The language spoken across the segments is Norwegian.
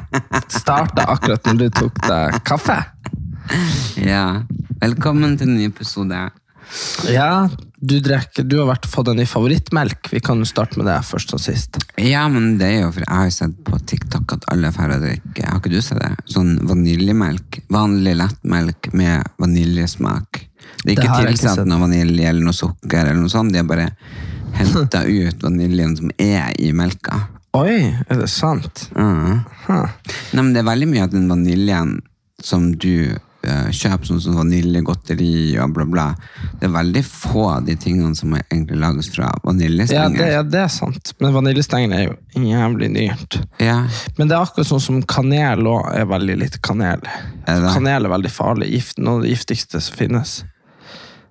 Starta akkurat når du tok deg kaffe. Ja. Velkommen til en ny episode. Ja, du, drikker, du har vært fått en ny favorittmelk. Vi kan jo starte med det først og sist. Ja, men det er jo for jeg har jo sett på TikTok at alle er ferdig å drikke. Har ikke du sett det? Sånn vaniljemelk. Vanlig lettmelk med vaniljesmak. Det er ikke det tilsatt noe vanilje eller noe sukker eller noe sånt. De har bare henta ut vaniljen som er i melka. Oi, er det sant? Mm. Huh. Nei, men det er veldig mye av den vaniljen som du eh, kjøper, sånn som vaniljegodteri og bla, bla. Det er veldig få av de tingene som er egentlig lages fra Ja, vaniljestenger. det, ja, det er sant. Men vaniljestenger er jo jævlig dyrt. Ja, Men det er akkurat sånn som kanel òg er veldig litt kanel. Er? Kanel er veldig farlig. Gift, noe av det giftigste som finnes.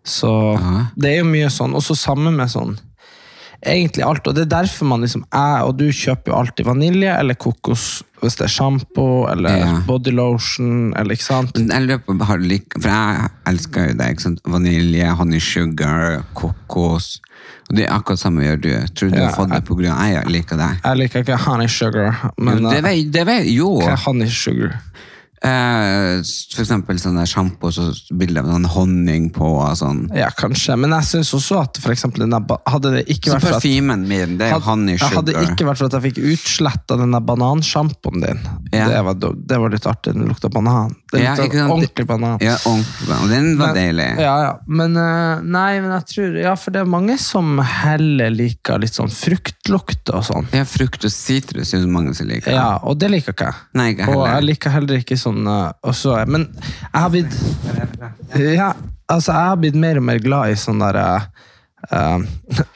Så Aha. det er jo mye sånn. Og så sammen med sånn Egentlig alt. Og det er derfor man liksom Jeg og du kjøper jo alltid vanilje eller kokos hvis det er sjampo eller Ja. bodylotion eller ikke sant. Jeg lurer på, har du lik, for jeg elsker jo det. ikke sant? Vanilje, honey sugar, kokos. Og det er akkurat samme gjør du. Tror du du har fått det av jeg liker det? Jeg liker ikke honey sugar, men Jo, det eh, vet, det vet, jo. hva er honey sugar? Eh, for eksempel sånn der sjampo så bilde av sånn honning på og sånn. Ja, kanskje. Men jeg syns også at for eksempel den hadde det ikke vært for at parfymen min, det er jo honey hadde det ikke vært for at jeg fikk utsletta denne banansjampoen din. Ja. Det, var, det var litt artig. Den lukta banan. Det Ja, lukta ikke ordentlig banan. Ja, ordentlig. Og den var Men- deilig. Ja, ja. Men eh, nei, men jeg tror Ja, for det er mange som heller liker litt sånn fruktlukt og sånn. Ja, frukt og sitrus er det mange som liker. Ja, og det liker ikke jeg. Nei, ikke Og jeg liker heller ikke sånn eh, også, Men jeg har blitt Ja, altså, jeg har blitt mer og mer glad i sånn derre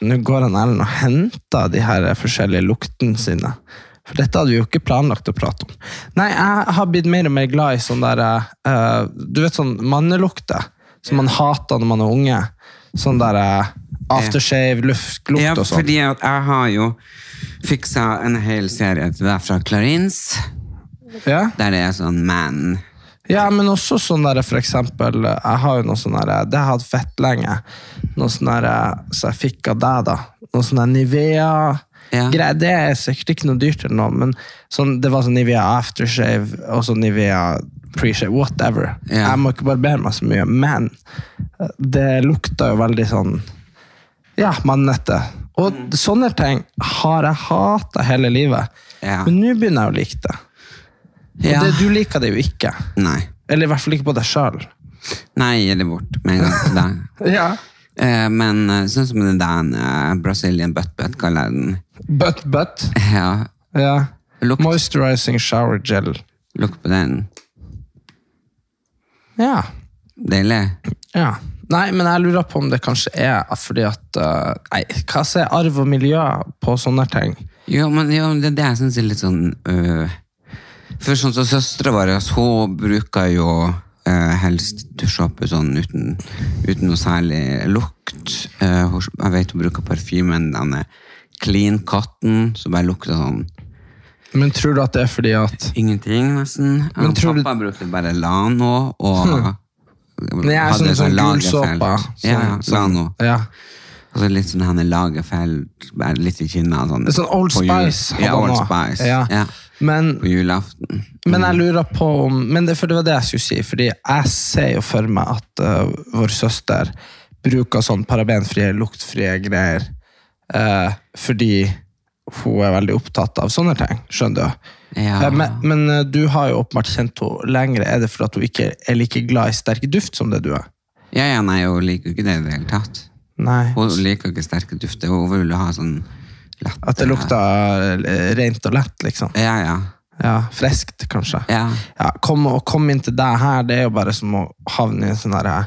Nå går han Erlend og henter de her forskjellige luktene sine. For dette hadde vi jo ikke planlagt å prate om. Nei, jeg har blitt mer og mer glad i sånn derre uh, Du vet sånn mannelukter som man hater når man er unge. Sånn derre aftershave, luftlukt Ja, og sånn. fordi jeg har jo fiksa en hel serie til deg fra Clarins, Ja? der det er sånn man. Ja, men også sånn der, for eksempel, jeg har jo noe sånn der, det har jeg hatt fett lenge, noe sånn der, så jeg fikk av deg da, noe sånn der Nivea, Ja. greier, det er sikkert ikke noe dyrt eller noe, men sånn, det var sånn Nivea aftershave, og så Nivea pre-shave, whatever. Ja. Jeg må ikke barbere meg så mye, men det lukta jo veldig sånn, ja, mannete. Og Mm. sånne ting har jeg hatet hele livet, Ja. men nå begynner jeg å like det. Og det, du liker det jo ikke. Nei. Eller i hvert fall ikke på deg sjøl. Nei, gi det bort med en gang til deg. Ja. Eh, men eh, sånn som den der eh, Brazilian butt butt kaller jeg den. Butt-butt? Ja, Ja. Look, Moisturizing shower gel. lukt på den. Ja. Deilig. ja. Nei, men jeg lurer på om det kanskje er fordi at uh, Nei, hva er arv og miljø på sånne ting? Jo, men jo, det er det jeg synes er litt sånn øh, For sånn som søstera vår, hun bruker jo eh, helst dusje opp sånn uten, uten noe særlig lukt. Eh, hun, jeg vet hun bruker parfymen denne Clean Cotton, som bare lukter sånn Men tror du at det er fordi at ingenting, nesten. Men Og Pappa du- brukte bare Lano og Nei, jeg er sånn, sånn lagerfelt. gulsåpe. Ja, ja, Sånn, Lano. ja. Og så litt sånn henne lagerfelt, litt i kinna. Sånn, sånn Old Spice. Ja, Old. Spice. Ja. Ja. Men, På julaften. men jeg lurer på om men det, For det var det jeg skulle si. Fordi jeg ser jo for meg at uh, vår søster bruker sånn parabenfrie, luktfrie greier. uh, fordi hun er veldig opptatt av sånne ting. Skjønner du? Ja. Eh, Men, men du har jo åpenbart kjent henne lenger. Er det fordi hun ikke er like glad i sterk duft som det du er? Ja, ja, nei, hun liker jo ikke det i det hele tatt. Nei. Hun liker ikke sterke dufter. Hun vil ha sånn lett At det lukter eh, rent og lett, liksom. Ja, ja. Ja, Friskt, kanskje. Ja. Ja, kom, å komme inn til deg her, det er jo bare som å havne i en sånn herre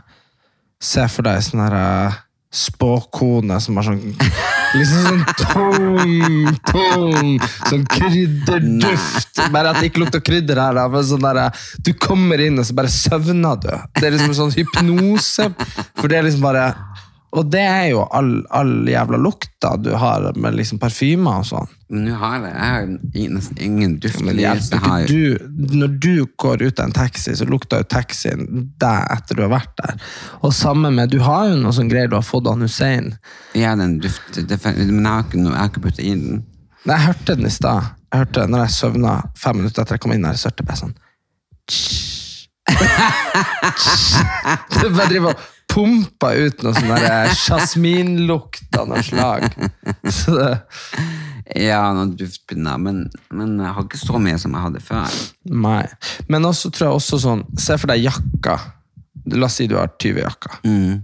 Se for deg sånn herre spåkone som har sånn Liksom sånn tung, tung Sånn krydderduft. Bare at det ikke lukter krydder her. Da, men sånn der, du kommer inn, og så bare søvner du. Det er liksom en sånn hypnose. For det er liksom bare Og det er jo all, all jævla lukta du har med liksom parfymer og sånn. Men nå har jeg, jeg har nesten ingen duft. Men hjelper ikke du, Når du går ut av en taxi, så lukter jo taxien deg etter du har vært der. Og samme med, Du har jo noe sånn greier du har fått av Hussein. Ja, den duft, men jeg har ikke, noe- jeg har ikke puttet i den. Nei, Jeg hørte den i stad. Jeg hørte den når jeg søvna fem minutter etter jeg kom inn her. Så hørte jeg bare sånn du bare driver og pumper ut noe sånn av noe slag. Så det, Ja, noen duftpinner, men, men jeg har ikke så mye som jeg hadde før. nei. Men også tror jeg også sånn Se for deg jakka. La oss si du har 20 jakker. Mm.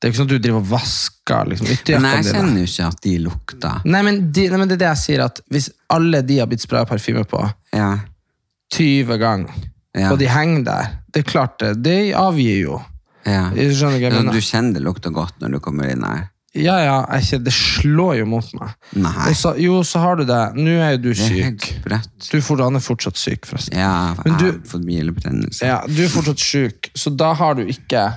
Det er ikke sånn at du driver og vasker liksom, ytterjakkene jeg dine. kjenner jo ikke at de lukter. Nei men, de, nei, men det er det jeg sier, at hvis alle de har blitt spraya parfyme på Ja. 20 ganger, Ja. og de henger der, det er klart det, det avgir jo. Ja. Jeg skjønner ikke, Ja, men, du kjenner det lukter godt når du kommer inn her. ja, ja, jeg det slår jo mot meg. Nei, så, jo, så har du det. Nå er jo du syk. Du for, han er fortsatt syk, forresten. Ja, jeg du- har fått bilebetennelse. Ja, du er fortsatt syk, så da har du ikke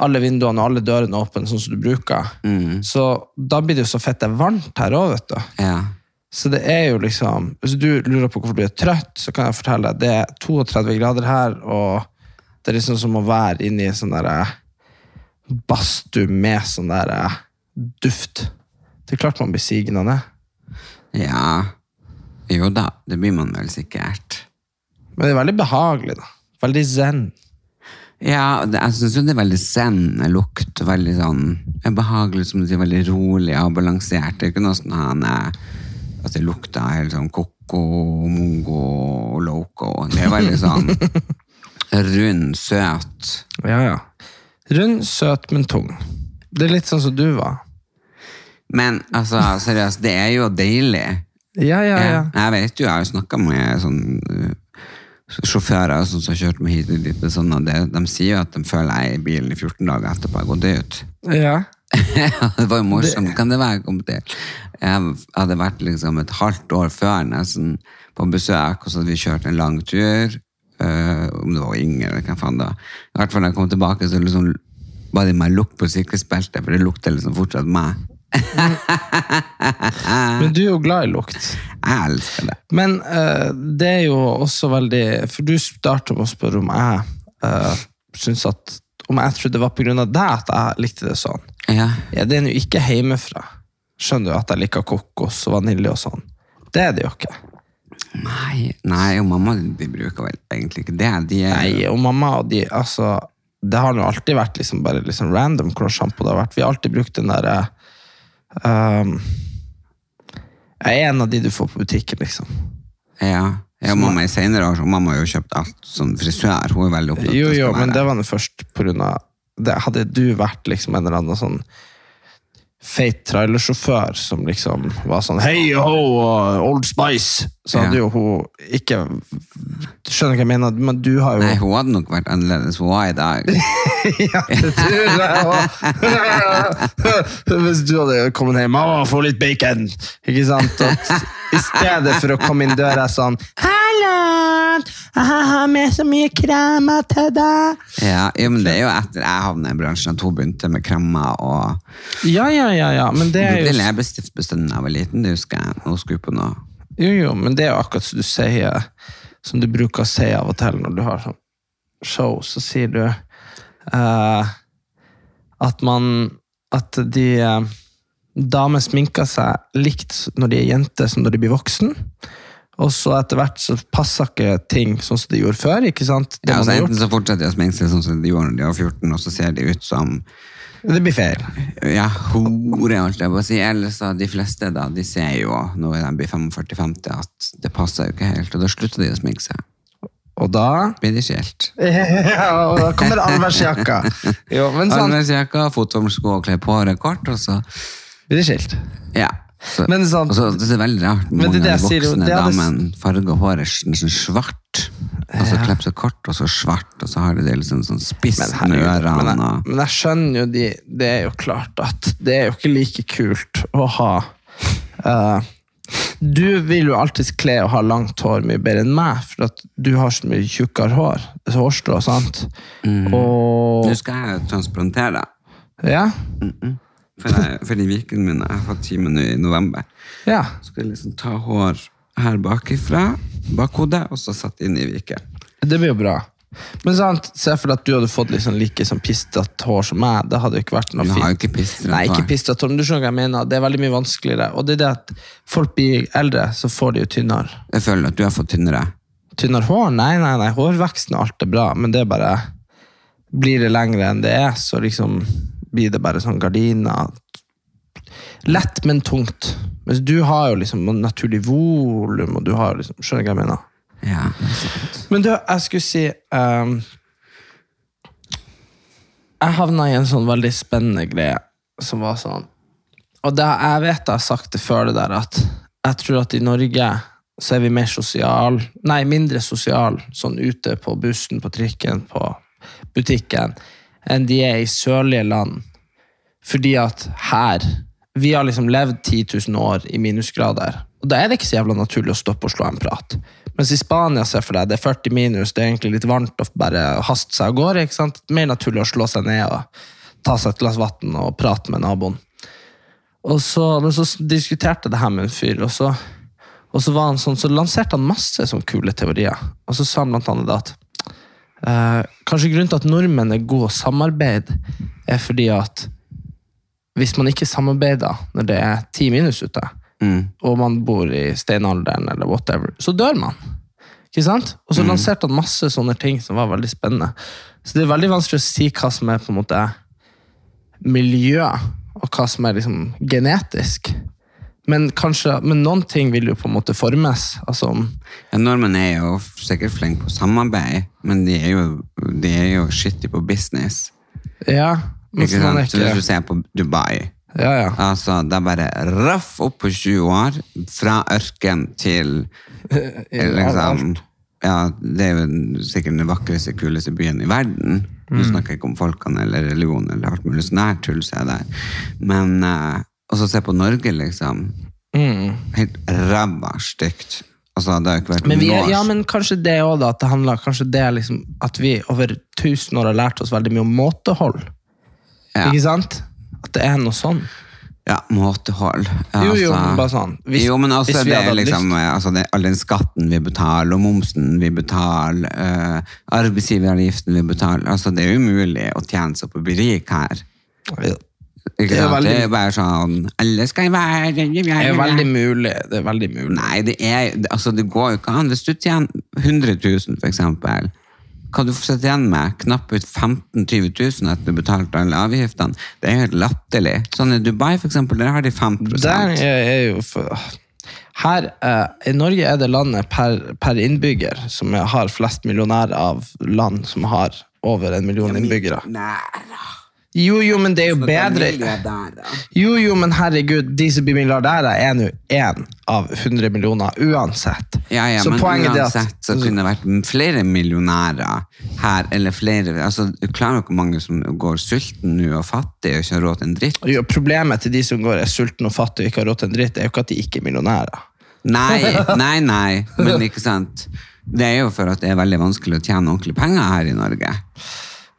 alle vinduene og alle dørene åpne, sånn som du bruker. Mm. Så da blir det jo så fette varmt her òg, vet du. Ja. Så det er jo liksom Hvis du lurer på hvorfor du er trøtt, så kan jeg fortelle deg det er 32 grader her, og det er liksom som å være inne i en sånn derre badstue med sånn derre duft. Det er klart man blir sigende av det. ja. Jo da, det blir man vel sikkert. Men det er veldig behagelig, da. Veldig zen. Ja, det, jeg syns jo det er veldig zen lukt. og Veldig sånn er behagelig, som du sier, veldig rolig og balansert. Det er ikke noe sånn han at det lukter helt sånn koko, mongo og loco. Det er veldig sånn rund, søt. Ja, ja. Rund, søt, men tung. Det er litt sånn som du var. Men altså, seriøst, det er jo deilig. Ja, ja, ja. Jeg, jeg vet jo, jeg har jo snakka med sånn uh, sjåfører som har kjørt meg hit, og dit, og sånn, og det, de sier jo at de føler jeg er i bilen i 14 dager etterpå jeg har gått ut. Ja. det var jo morsomt. Kan det være kom til? Jeg hadde vært liksom et halvt år før nesten på besøk, og så hadde vi kjørt en lang tur. Øh, om det var Inger eller hvem faen da. I hvert fall da jeg kom tilbake, så liksom var det meg lukt på sykkelbeltet, for det lukter liksom fortsatt meg. Men du er jo glad i lukt. Jeg elsker det. Men uh, det er jo også veldig For du starta med å spørre om jeg uh, syns at Om jeg trodde det var pga. deg at jeg likte det sånn. Ja. Ja, Det er jo ikke hjemmefra. Skjønner du at jeg liker kokos og vanilje og sånn? Det er det jo ikke. Nei, nei, og mamma de bruker vel egentlig ikke det. De er, Nei, og mamma og de, altså Det har jo alltid vært liksom bare liksom random det har vært. Vi har alltid brukt den derre um, Jeg er en av de du får på butikken, liksom. Ja, ja mamma i senere år, mamma har jo kjøpt alt sånn frisør. Hun er veldig opptatt Jo, av jo, men det var nå først på grunn av det. Hadde du vært liksom en eller annen sånn feit trailersjåfør som liksom var sånn Hei ho, uh, Old Spice! Så hadde Ja. jo hun ikke Skjønner hva jeg mener? Men du har jo Nei, hun hadde nok vært annerledes. Hun var i dag. Ja, det tror jeg òg. Hvis du hadde kommet hjem Mamma, få litt bacon! Ikke sant? At I stedet for å komme inn døra sånn Hallo! Jeg har med så mye kremer til deg! Ja, jo, men det er jo etter jeg havnet i bransjen at hun begynte med kremer og Ja, ja, ja, ja, men det er jo Ble bestandig da jeg var liten. Det husker jeg. Hun skulle på noe. Jo, jo, men det er jo akkurat som du sier Som du bruker å si av og til når du har sånn show, så sier du uh, at man At de uh, damer sminker seg likt når de er jenter som når de blir voksen. Og så etter hvert så passer ikke ting sånn som de gjorde før. ikke sant? Det Ja, altså, enten så fortsetter de å sminke seg sånn som de gjorde når de var 14, og så ser de ut som Det blir feil. Ja, hore, alt jeg bare sier. si. Ellers da, de fleste da, de ser jo når de blir 45-50 at det passer jo ikke helt, og da slutter de å sminke seg. Og da Blir de skilt. Ja, og da kommer allværsjakka. Sånn Arbeidsjakka, fotballsko og kle på håret kort, og så blir de skilt. Ja. Så, Men sånn- og det er veldig rart. Det Mange det av de sier jo, voksne det damen farger håret sånn svart. Og så klipper seg kort, og så svart, og så har de det liksom sånn spiss Men, med ørene. men, jeg, men jeg skjønner jo de, Det er jo klart at det er jo ikke like kult å ha uh, Du vil jo alltid kle og ha langt hår mye bedre enn meg, for at du har så mye tjukkere hår. Så hårstrå, sant? Og Nå skal jeg transplantere. Ja. For, jeg, for de vikene mine. Jeg fått time nå i november. ja. Så skal jeg liksom ta hår her bakifra, bakhodet, og så satt inn i viken. Det blir jo bra. Men sant, se for deg at du hadde fått liksom like sånn pistete hår som meg. Det hadde jo ikke vært noe fint. ikke Nei, ikke hår. pistete hår, men du skjønner hva jeg mener. Det er veldig mye vanskeligere. Og det er det at folk blir eldre, så får de jo tynnere. Jeg føler at du har fått tynnere. Tynnere hår? Nei, nei, nei. Hårveksten og alt er bra, men det er bare Blir det lengre enn det er, så liksom blir det bare sånn gardiner. Lett, men tungt. Mens du har jo liksom naturlig volum, og du har liksom Skjønner du hva jeg mener? Ja. Men du, jeg skulle si um, Jeg havna i en sånn veldig spennende greie som var sånn Og det, jeg vet jeg har sagt det før det der, at jeg tror at i Norge så er vi mer sosial, nei, mindre sosial, sånn ute på bussen, på trikken, på butikken, enn de er i sørlige land. Fordi at her Vi har liksom levd 10 000 år i minusgrader. Og da er det ikke så jævla naturlig å stoppe og slå en prat. Mens i Spania, ser for deg, det er 40 minus, det er egentlig litt varmt å bare haste seg av gårde. ikke sant? Mer naturlig å slå seg ned og ta seg et glass vann og prate med naboen. Og så, men så diskuterte jeg det her med en fyr, og så, og så, var han sånn, så lanserte han masse sånn kule teorier. Og så sa han blant annet at eh, kanskje grunnen til at nordmenn er gode å samarbeide, er fordi at hvis man ikke samarbeider når det er ti minus ute, og man bor i steinalderen eller whatever, så dør man. Ikke sant? Og så lanserte han masse sånne ting som var veldig spennende. Så det er veldig vanskelig å si hva som er på en måte miljø, og hva som er liksom genetisk. Men, kanskje, men noen ting vil jo på en måte formes. Altså, Ja, Nordmenn er jo sikkert flinke på samarbeid, men de er jo, de er jo shitty på business. ja, men Ikke så man er sant? Så Hvis du ser på Dubai ja, ja. Altså, Det er bare raff opp på 20 år, fra ørken til liksom, ja, Det er jo sikkert den vakreste, kuleste byen i verden. Du Mm. snakker ikke om folkene eller religion eller alt mulig sånn her tull som er der. Men eh, Og så se på Norge, liksom. Mm. Helt ræva stygt. Altså, det har ikke vært Men, vi er, ja, men kanskje det òg, da. At det handler kanskje det er liksom at vi over tusen år har lært oss veldig mye om måtehold. Ja. Ikke sant? At det er noe sånn. Ja, måtehold. Ja, Jo, jo, altså- bare sånn. Hvis- jo, men også vi det er liksom, altså det, all den skatten vi betaler, og momsen vi betaler, øh, arbeidsgiveravgiften vi betaler, altså det er umulig å tjene seg opp og bli rik her. Ikke Det sant? veldig- det er bare sånn, alle skal være... Det er veldig mulig. Det er veldig mulig. Nei, det er, altså det går jo ikke an. Hvis du tjener 100 000 for eksempel, hva du får sitte igjen med? Knapt ut 15 000-20 000 etter du betalte alle avgiftene. Det er helt latterlig. Sånn i Dubai for eksempel, der har de 5 Der er, jo for, her, eh, I Norge er det landet per, per innbygger som har flest millionærer av land som har over en million innbyggere. Nei, Jo, jo, men det er jo bedre Jo, jo, men herregud, de som blir milliardærer, er nå én av 100 millioner uansett. Ja, ja, Så men uansett så kunne det vært flere millionærer her, eller flere altså, Du klarer jo ikke mange som går sulten nå og fattig og ikke har råd til en dritt. Jo, problemet til de som går er sulten og fattige og ikke har råd til en dritt, er jo ikke at de ikke er millionærer. Nei, nei, nei, men ikke sant. Det er jo for at det er veldig vanskelig å tjene ordentlig penger her i Norge.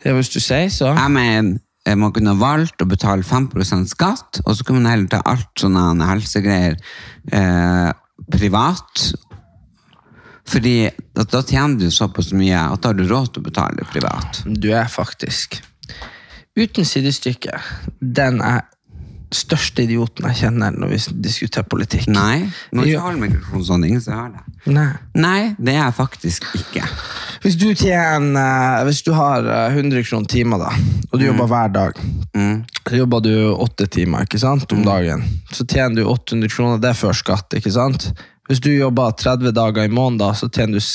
Ja, hvis du sier så. Jeg mener, man kunne valgt å betale 5% skatt, og så kunne man heller ta alt sånne helsegreier eh, privat. Fordi da tjener du såpass mye at da har du råd til å betale privat. Du er faktisk, uten sidestykke, den er største idioten jeg kjenner når vi diskuterer politikk. Nei, Jo. ikke holde mikrofon sånn, ingen som hører det. Nei. Nei, det er jeg faktisk ikke. Hvis du tjener, hvis du har eh, 100 kroner timer da, og du jobber hver dag, Så jobber du åtte timer ikke sant, om dagen. Så tjener du 800 kroner, det er før skatt. ikke sant? Hvis du jobber 30 dager i måneden, da, så tjener du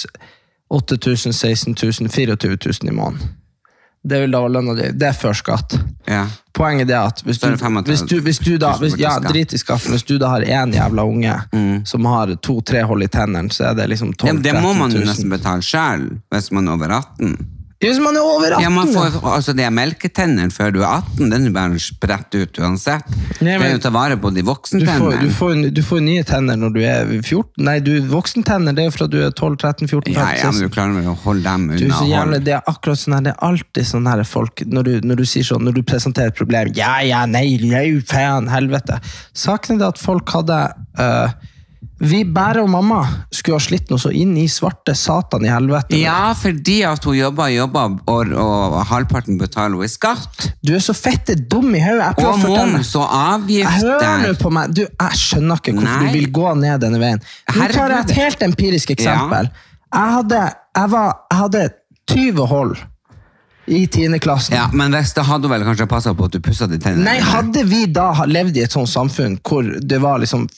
8000, 16 000, 24 000 i måneden. Det vil da være lønna di. Det er før skatt. Ja. Poenget er at hvis du, hvis du, hvis du da hvis, Ja, drit i skatten. Hvis du da har én jævla unge som har to-tre hold i tennene, så er det liksom 12 Ja, men det må man jo nesten betale sjøl, hvis man er over 18. Ja, Hvis man er over 18! Ja, man får, altså De melketennene før du er 18, den er bare spredt ut uansett. Nei, det er jo å ta vare på de Du får, voksentennene. du, får, du får nye tenner når du er 14. Nei, du, voksentenner det er jo fra du er 12, 13, 14, 15. Ja, ja, men du klarer vel å holde dem Du, så jævlig, hold- det er akkurat sånn her, det er alltid sånn her folk når du, når du sier sånn, når du presenterer et problem Ja, ja, nei, nei, faen, helvete. Saken er det at folk hadde øh, Vi, Bære og mamma, skulle ha slitt noe så inn i svarte satan i helvete. Ja, fordi at hun jobber jobber, og, og halvparten betaler hun i skatt. Du er så fette dum i hodet. Og moms og avgifter. Hør nå på meg. Du, jeg skjønner ikke hvorfor Nei. du vil gå ned denne veien. Nå tar jeg et helt empirisk eksempel. Jeg, hadde, jeg, var, jeg hadde 20 hold i 10. klassen. Ja, men hvis det hadde hun vel kanskje passa på at du pussa de tennene. Nei, hadde vi da levd i et sånt samfunn hvor det var liksom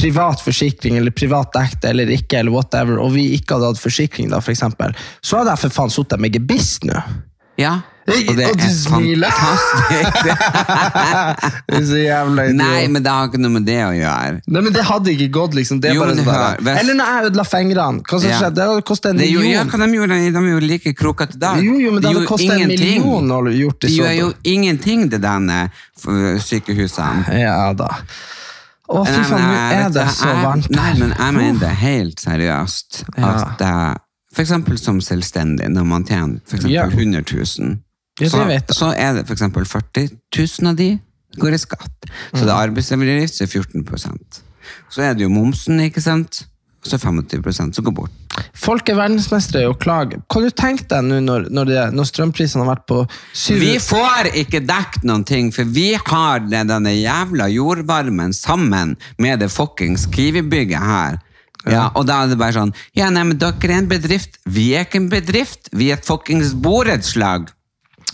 privat forsikring eller privat dekte eller ikke, eller whatever, og vi ikke hadde hatt forsikring, da, for eksempel, så hadde jeg for faen sittet med gebiss nå. Ja, og det Og du er smiler. Det er så jævla idiot. Nei, men det har ikke noe med det å gjøre. Nei, men Det hadde ikke gått, liksom. Det Jo, bare sånn hør, hvis- Eller når jeg ødela fingrene. Hva som Ja. skjedde? Det hadde kostet en Det er jo, ja, million. hva de gjorde, de er jo like krokete i dag. Jo, jo, men det De hadde kostet en ingenting. million å gjort det De gjør jo ingenting, det derne for sykehusene. Ja da. Å, fy faen, nå er det så varmt. Nei, men jeg mener det helt seriøst. Ja. At jeg, for eksempel som selvstendig, når man tjener for eksempel Ja. 100 000, Ja, så, vet så er det eksempel 40 000 av de går i skatt. Så Mm. det er arbeidsgiveravgift, så er 14% Så er det jo momsen, ikke sant? Så er 25 som går bort. Folk er verdensmestere i å klage. Kan du tenke deg nå når, når, når strømprisene har vært på 7 Vi får ikke dekket noen ting, for vi har denne jævla jordvarmen sammen med det fuckings Kiwi-bygget her. Ja, og da er det bare sånn Ja, nei, men dere er en bedrift. Vi er ikke en bedrift. Vi er et fuckings borettslag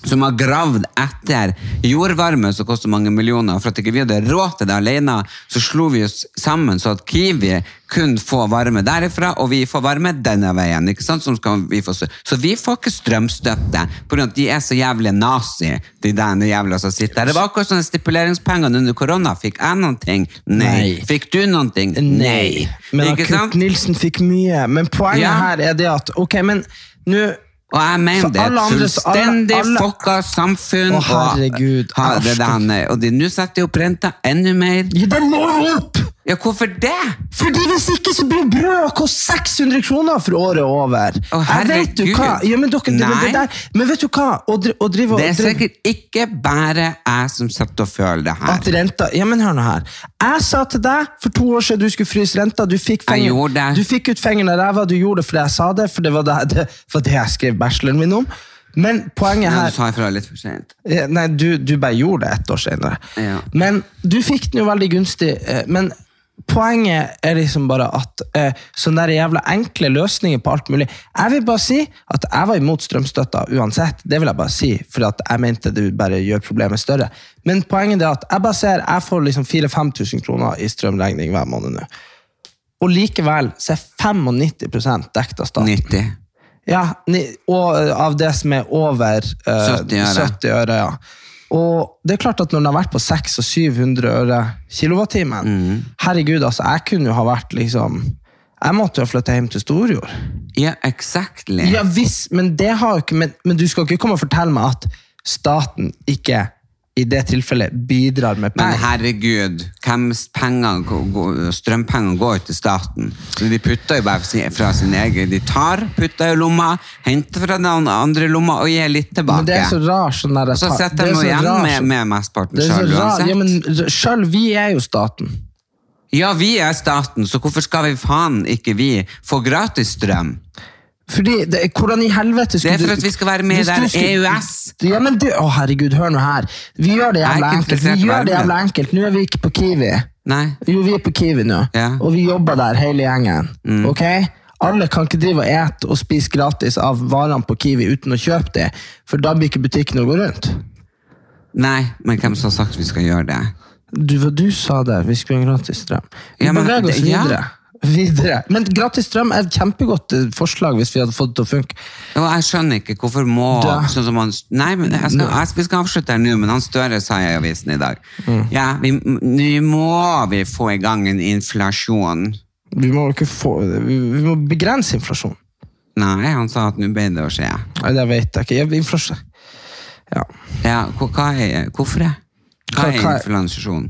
som har gravd etter jordvarme som koster mange millioner. For at ikke vi hadde råd til det alene, så slo vi oss sammen så at Kiwi kunne få varme derifra, og vi får varme denne veien. ikke sant? Vi så vi får ikke strømstøtte, av at de er så jævlig nazi, de der jævla som sitter der. Det var akkurat sånne stipuleringspengene under korona. Fikk jeg noen ting? Nei. Nei. Fikk du noen ting? Nei. Men Kurt? Nilsen fikk mye. Men poenget Ja. her er det at Ok, men nå Og jeg mener det er et andre- alle- fullstendig alle- fucka samfunn. Å, herregud. Og, ha, det det, der, og de nå setter de opp renta enda mer. Ja, den må opp! Ja, hvorfor det? Fordi Hvis ikke så blir brød koste 600 kroner for året over. Å, jeg vet du herregud. hva ja, men, dere, det, men, det der, men vet du hva? Å, å drive, Det er sikkert ikke bare jeg som sitter og føler det her. At renta, ja, men hør nå her. Jeg sa til deg for to år siden du skulle fryse renta. Du fikk, du fikk ut fingeren av ræva, du gjorde det fordi jeg sa det, for det var det, det, var det jeg skrev bacheloren min om. Men poenget her du sa ifra litt for sent. Nei, du, du bare gjorde det ett år senere. Ja. Men du fikk den jo veldig gunstig. eh, Men poenget er liksom bare at eh, sånne der jævla enkle løsninger på alt mulig Jeg vil bare si at jeg var imot strømstøtta uansett. Det vil jeg bare si, for jeg mente det bare gjør problemet større. Men poenget er at jeg bare ser jeg får liksom 4000-5000 kroner i strømregning hver måned nå. Og likevel så er 95 dekket av staten. 90. Ja, ni- og eh, av det som er over eh, 70 øre. 70 øre. ja. Og det er klart at når den har vært på 600 og 700 øre kilowattimen Mm. Herregud, altså, jeg kunne jo ha vært liksom Jeg måtte jo ha flytta hjem til Storjord. Ja, exactly. Ja visst, men det har jo ikke men, men du skal ikke komme og fortelle meg at staten ikke i det tilfellet bidrar med penger. Men herregud, penger, strømpengene går jo til staten. Så de putter jo bare fra sin egen. De tar, putter i lomma, henter fra den andre lomma og gir litt tilbake. Men det er så rar sånn der, så sitter er de igjen rar med, sånn- med mesteparten det sjøl uansett. Ja, men sjøl vi er jo staten. Ja, vi er staten, så hvorfor skal vi faen ikke vi få gratis strøm? Fordi, det, Hvordan i helvete skulle du Det er for at vi skal være med der EØS. Ja, men du, å herregud, hør nå her. Vi gjør det jævla enkelt. Vi gjør det jævla enkelt. Nå er vi ikke på Kiwi. Nei. Jo, vi er på Kiwi nå, Ja. og vi jobber der hele gjengen. Mm. Ok? Alle kan ikke drive og ete og spise gratis av varene på Kiwi uten å kjøpe det, for da blir ikke butikken å gå rundt. Nei, men hvem som har sagt vi skal gjøre det? Du, du sa det, vi skulle ha gratis strøm. Vi Ja, men beveger oss videre. ja. videre. Men gratis strøm er et kjempegodt eh, forslag hvis vi hadde fått det til å funke. Og jeg skjønner ikke hvorfor må Da- sånn som han, Nei, men jeg skal, jeg, Vi skal avslutte her nå, men han Støre sa i avisen i dag Mm. Ja, nå må vi få i gang en inflasjon. Vi må, ikke få, vi, vi må begrense inflasjon. Nei, han sa at nå ble det å skje. Nei, det vet jeg ikke. Jeg, inflasjon. Ja. Ja, hva, hva er, hvorfor det? Hva Hva- er inflasjon?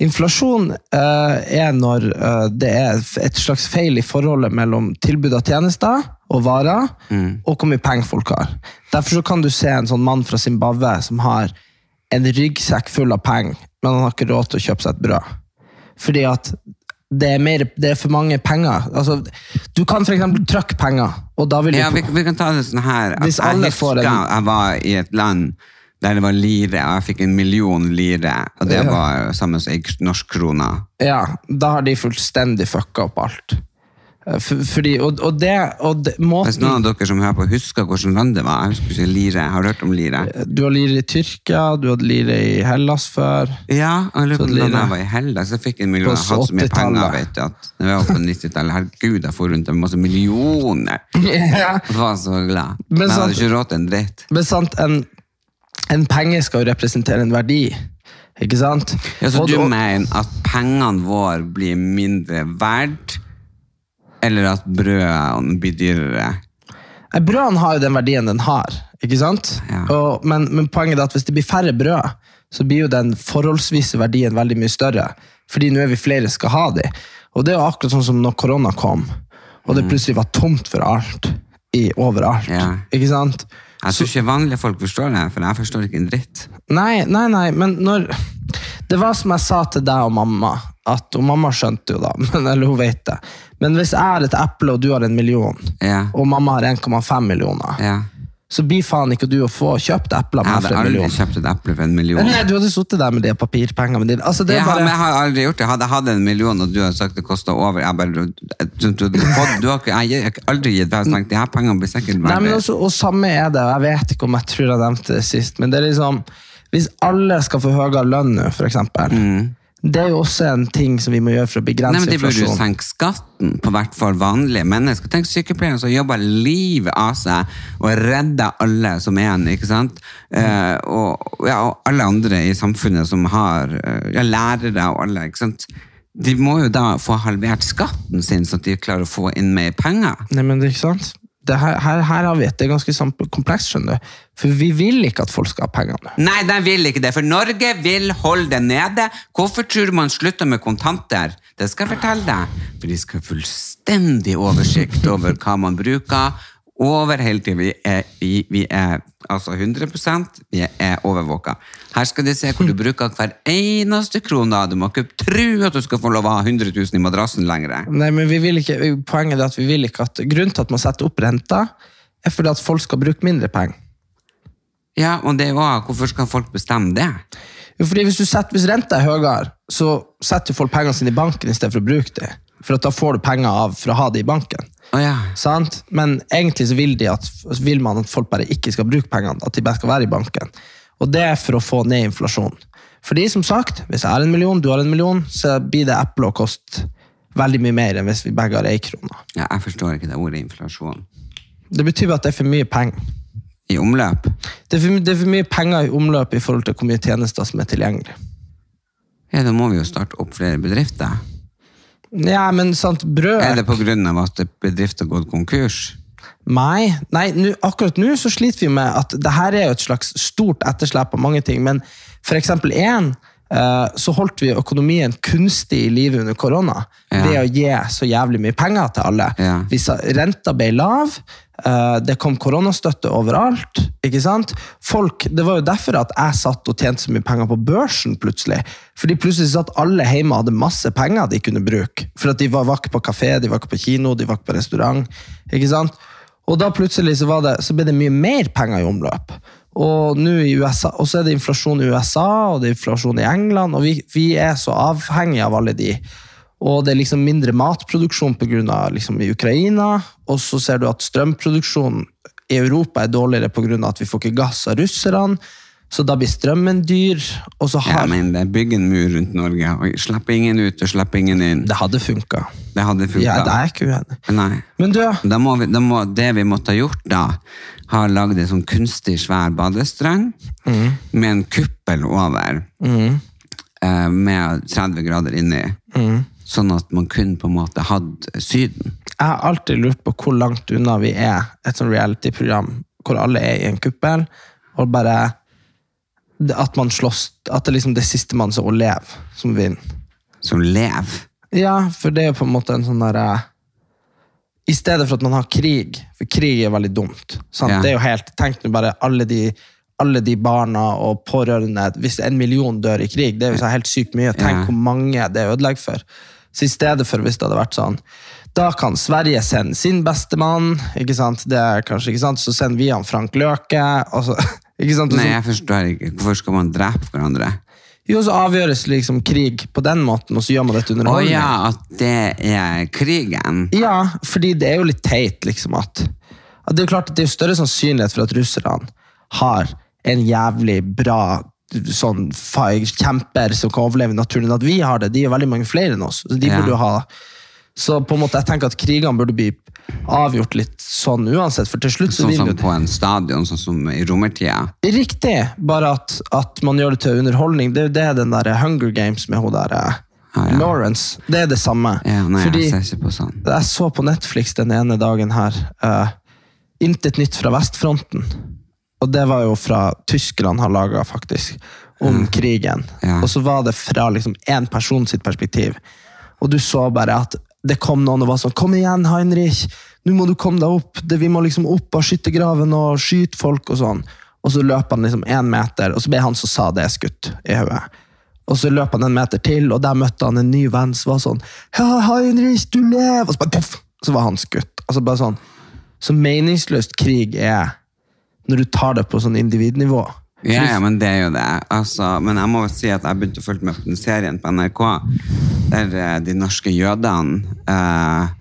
Inflasjon eh, er når eh, det er et slags feil i forholdet mellom tilbud av tjenester og varer, og hvor mye penger folk har. Derfor så kan du se en sånn mann fra Zimbabwe som har en ryggsekk full av penger, men han har ikke råd til å kjøpe seg et brød. Fordi at det er, mer, det er for mange penger. Altså, du kan eksempel trykke penger, og da vil du Ja, vi, vi kan ta det sånn her. Hvis Jeg husker jeg var i et land der det var lire, og jeg fikk en million lire, og det var samme som en norsk krone. Ja, da har de fullstendig fucka opp alt. Eh, fordi, og, og det, og det Hvis måten, noen av dere som hører på husker hvordan land det var, jeg husker ikke lire, har du hørt om lire? Du har lire i Tyrkia, du hadde lire i Hellas før. Ja, jeg lurer på om lire. jeg var i Hellas, jeg fikk en million, jeg hadde så mye penger, vet du, at når jeg var på 90-tallet, herregud, jeg får rundt med masse millioner. Ja. Jeg var så glad. Men Men jeg hadde sant- ikke råd til en dritt. Men sant, en, en penge skal jo representere en verdi, ikke sant? Ja, så du mener at pengene våre blir mindre verdt, eller at brødene blir dyrere? Brødene har jo den verdien den har, ikke sant? Ja. Og, men, men poenget er at hvis det blir færre brød, så blir jo den forholdsvise verdien veldig mye større. Fordi nå er vi flere som skal ha de. Og det er jo akkurat sånn som når korona kom, og det plutselig var tomt for alt. I, overalt. Mm. Ja. Ikke sant? Jeg tror ikke vanlige folk forstår det, for jeg forstår ikke en dritt. Nei, nei, nei, men når Det var som jeg sa til deg og mamma, at, og mamma skjønte jo da, men, eller hun vet det. Men hvis jeg har et eple, og du har en million, Ja. og mamma har 1,5 millioner, Ja. Så blir faen ikke du å få kjøpt epler Jeg med hadde for en aldri kjøpt et eple for en million. Nei, du hadde sittet der med de papirpengene dine. Altså, det Jeg bare... jeg har aldri gjort det. Hadde jeg hatt en million, og du hadde sagt det kosta over jeg bare, du, du, du, du, har ikke, jeg har aldri gitt deg tenkt de her pengene blir sikkert Nei, men også, og samme er det, og jeg vet ikke om jeg tror jeg nevnte det sist, men det er liksom, hvis alle skal få høyere lønn nå, for eksempel, det er jo også en ting som vi må gjøre for å Mm. Nei, begrense men De burde jo senke skatten på hvert fall vanlige mennesker. Tenk sykepleierne som jobber livet av seg og redder alle som er igjen. ikke sant? Eh, og, ja, og alle andre i samfunnet som har eh, ja, lærere og alle. ikke sant? De må jo da få halvert skatten sin, sånn at de klarer å få inn mer penger. Nei, men det er ikke sant? Her, her, her har vi et det er ganske komplekst, skjønner du. For vi vil ikke at folk skal ha pengene. Nei, de vil ikke det, for Norge vil holde det nede. Hvorfor tror du man slutter med kontanter? Det skal jeg fortelle deg. For de skal ha fullstendig oversikt over hva man bruker. Over hele tiden. Vi er, vi, vi er altså 100% vi er overvåka. Her skal de se hvor du bruker hver eneste krone. Du må ikke tro at du skal få lov å ha 100 000 i madrassen lenger. Nei, men vi vil ikke, poenget er at vi vil ikke at Grunnen til at man setter opp renta, er fordi at folk skal bruke mindre penger. Ja, og det er jo Hvorfor skal folk bestemme det? Jo, fordi hvis, du setter, hvis renta er høyere, så setter folk pengene sine i banken i stedet for å bruke dem. For at da får du penger av for å ha det i banken. Å ja. Men egentlig så vil, de at, vil man at folk bare ikke skal bruke pengene, at de bare skal være i banken. Og det er for å få ned inflasjonen. Fordi som sagt, hvis jeg har en million, du har en million, så blir det eple å koste veldig mye mer enn hvis vi begge har ei krone. ja, Jeg forstår ikke det ordet inflasjon. Det betyr at det er for mye penger. I omløp? Det er, for, det er for mye penger i omløp i forhold til hvor mye tjenester som er tilgjengelig. Ja, Da må vi jo starte opp flere bedrifter. Ja, men sant, brød Er det pga. at bedrifter har gått konkurs? Nei, nei nu, akkurat nå så sliter vi med at det her er jo et slags stort etterslep av mange ting, men for eksempel én, eh, så holdt vi økonomien kunstig i live under korona Ja. ved å gi så jævlig mye penger til alle. Ja. Renta ble lav, det kom koronastøtte overalt. ikke sant? Folk, Det var jo derfor at jeg satt og tjente så mye penger på børsen plutselig. Fordi plutselig satt alle hjemme og hadde masse penger de kunne bruke. For at de var, var ikke på kafé, de var ikke på kino, de var ikke på restaurant. ikke sant? Og da plutselig så, det, så ble det mye mer penger i omløp. Og og så er det inflasjon i USA og det er inflasjon i England, og vi, vi er så avhengige av alle de. Og det er liksom mindre matproduksjon pga. Liksom i Ukraina. Og så ser du at strømproduksjonen i Europa er dårligere pga. at vi får ikke gass av russerne. så da blir strømmen dyr, og så Ja, har men det bygger en mur rundt Norge, og slipp ingen ut og slipp ingen inn. Det hadde funka. Det hadde funka. Ja, det er jeg ikke uenig. Nei. Men du, Da må vi, da må, det vi måtte ha gjort da, har lagd en sånn kunstig svær badestrand Mm. med en kuppel over, Mm. med 30 grader inni, Mm. Sånn at man kunne på en måte hadde Syden. jeg har alltid lurt på hvor langt unna vi er et sånn reality-program hvor alle er i en kuppel, og bare at man slåss, at det er liksom det siste man som lever, som vinner. Som lever. Ja, for det er jo på en måte en sånn derre I stedet for at man har krig, for krig er veldig dumt. Ja. Det er jo helt, Tenk nå bare alle de, alle de barna og pårørende Hvis en million dør i krig, det er jo så helt sykt mye. Tenk Ja. hvor mange det ødelegger for. Så i stedet for hvis det hadde vært sånn da kan Sverige sende sin bestemann, ikke sant? Det er kanskje ikke sant? så sender vi han Frank Løke. Så, ikke sant? Så- Nei, jeg forstår ikke. Hvorfor skal man drepe hverandre? jo, så avgjøres liksom krig på den måten, og så gjør man dette under Å holdning. ja, at det er krigen. Ja, fordi det er jo litt teit, liksom, at, at Det er jo klart at det er større sannsynlighet for at russerne har en jævlig bra sånn kjemper som kan overleve i naturen, enn at vi har det. De er veldig mange flere enn oss. Så de Ja. burde ha så på en måte, jeg tenker at krigene burde bli avgjort litt sånn uansett, for til slutt så Sånn som jo på en stadion, sånn som i romertida. Riktig, bare at, at man gjør det til underholdning. Det er det den der Hunger Games med hun der eh, Ah, ja. Lawrence, det er det samme. Ja, nei, Fordi- jeg ser ikke på sånn. Jeg så på Netflix den ene dagen her uh, Intet nytt fra Vestfronten. Og det var jo fra Tyskland har laga, faktisk, om krigen. Ja. Og så var det fra liksom én person sitt perspektiv. Og du så bare at det kom noen og var sånn Kom igjen, Heinrich! Nå må du komme deg opp! Det, vi må liksom opp av skyttergraven og skyte folk og sånn. Og så løp han liksom én meter, og så ble han som sa det, skutt i hodet. Og så løp han en meter til, og der møtte han en ny venn som var sånn Ja, Heinrich, du lever! Og så bare poff! Så var han skutt. Altså bare sånn Så meningsløst krig er når du tar det på sånn individnivå. Ja, ja, men det er jo det. Altså, men jeg må jo si at jeg begynte å følge med på den serien på NRK, der eh, de norske jødene eh,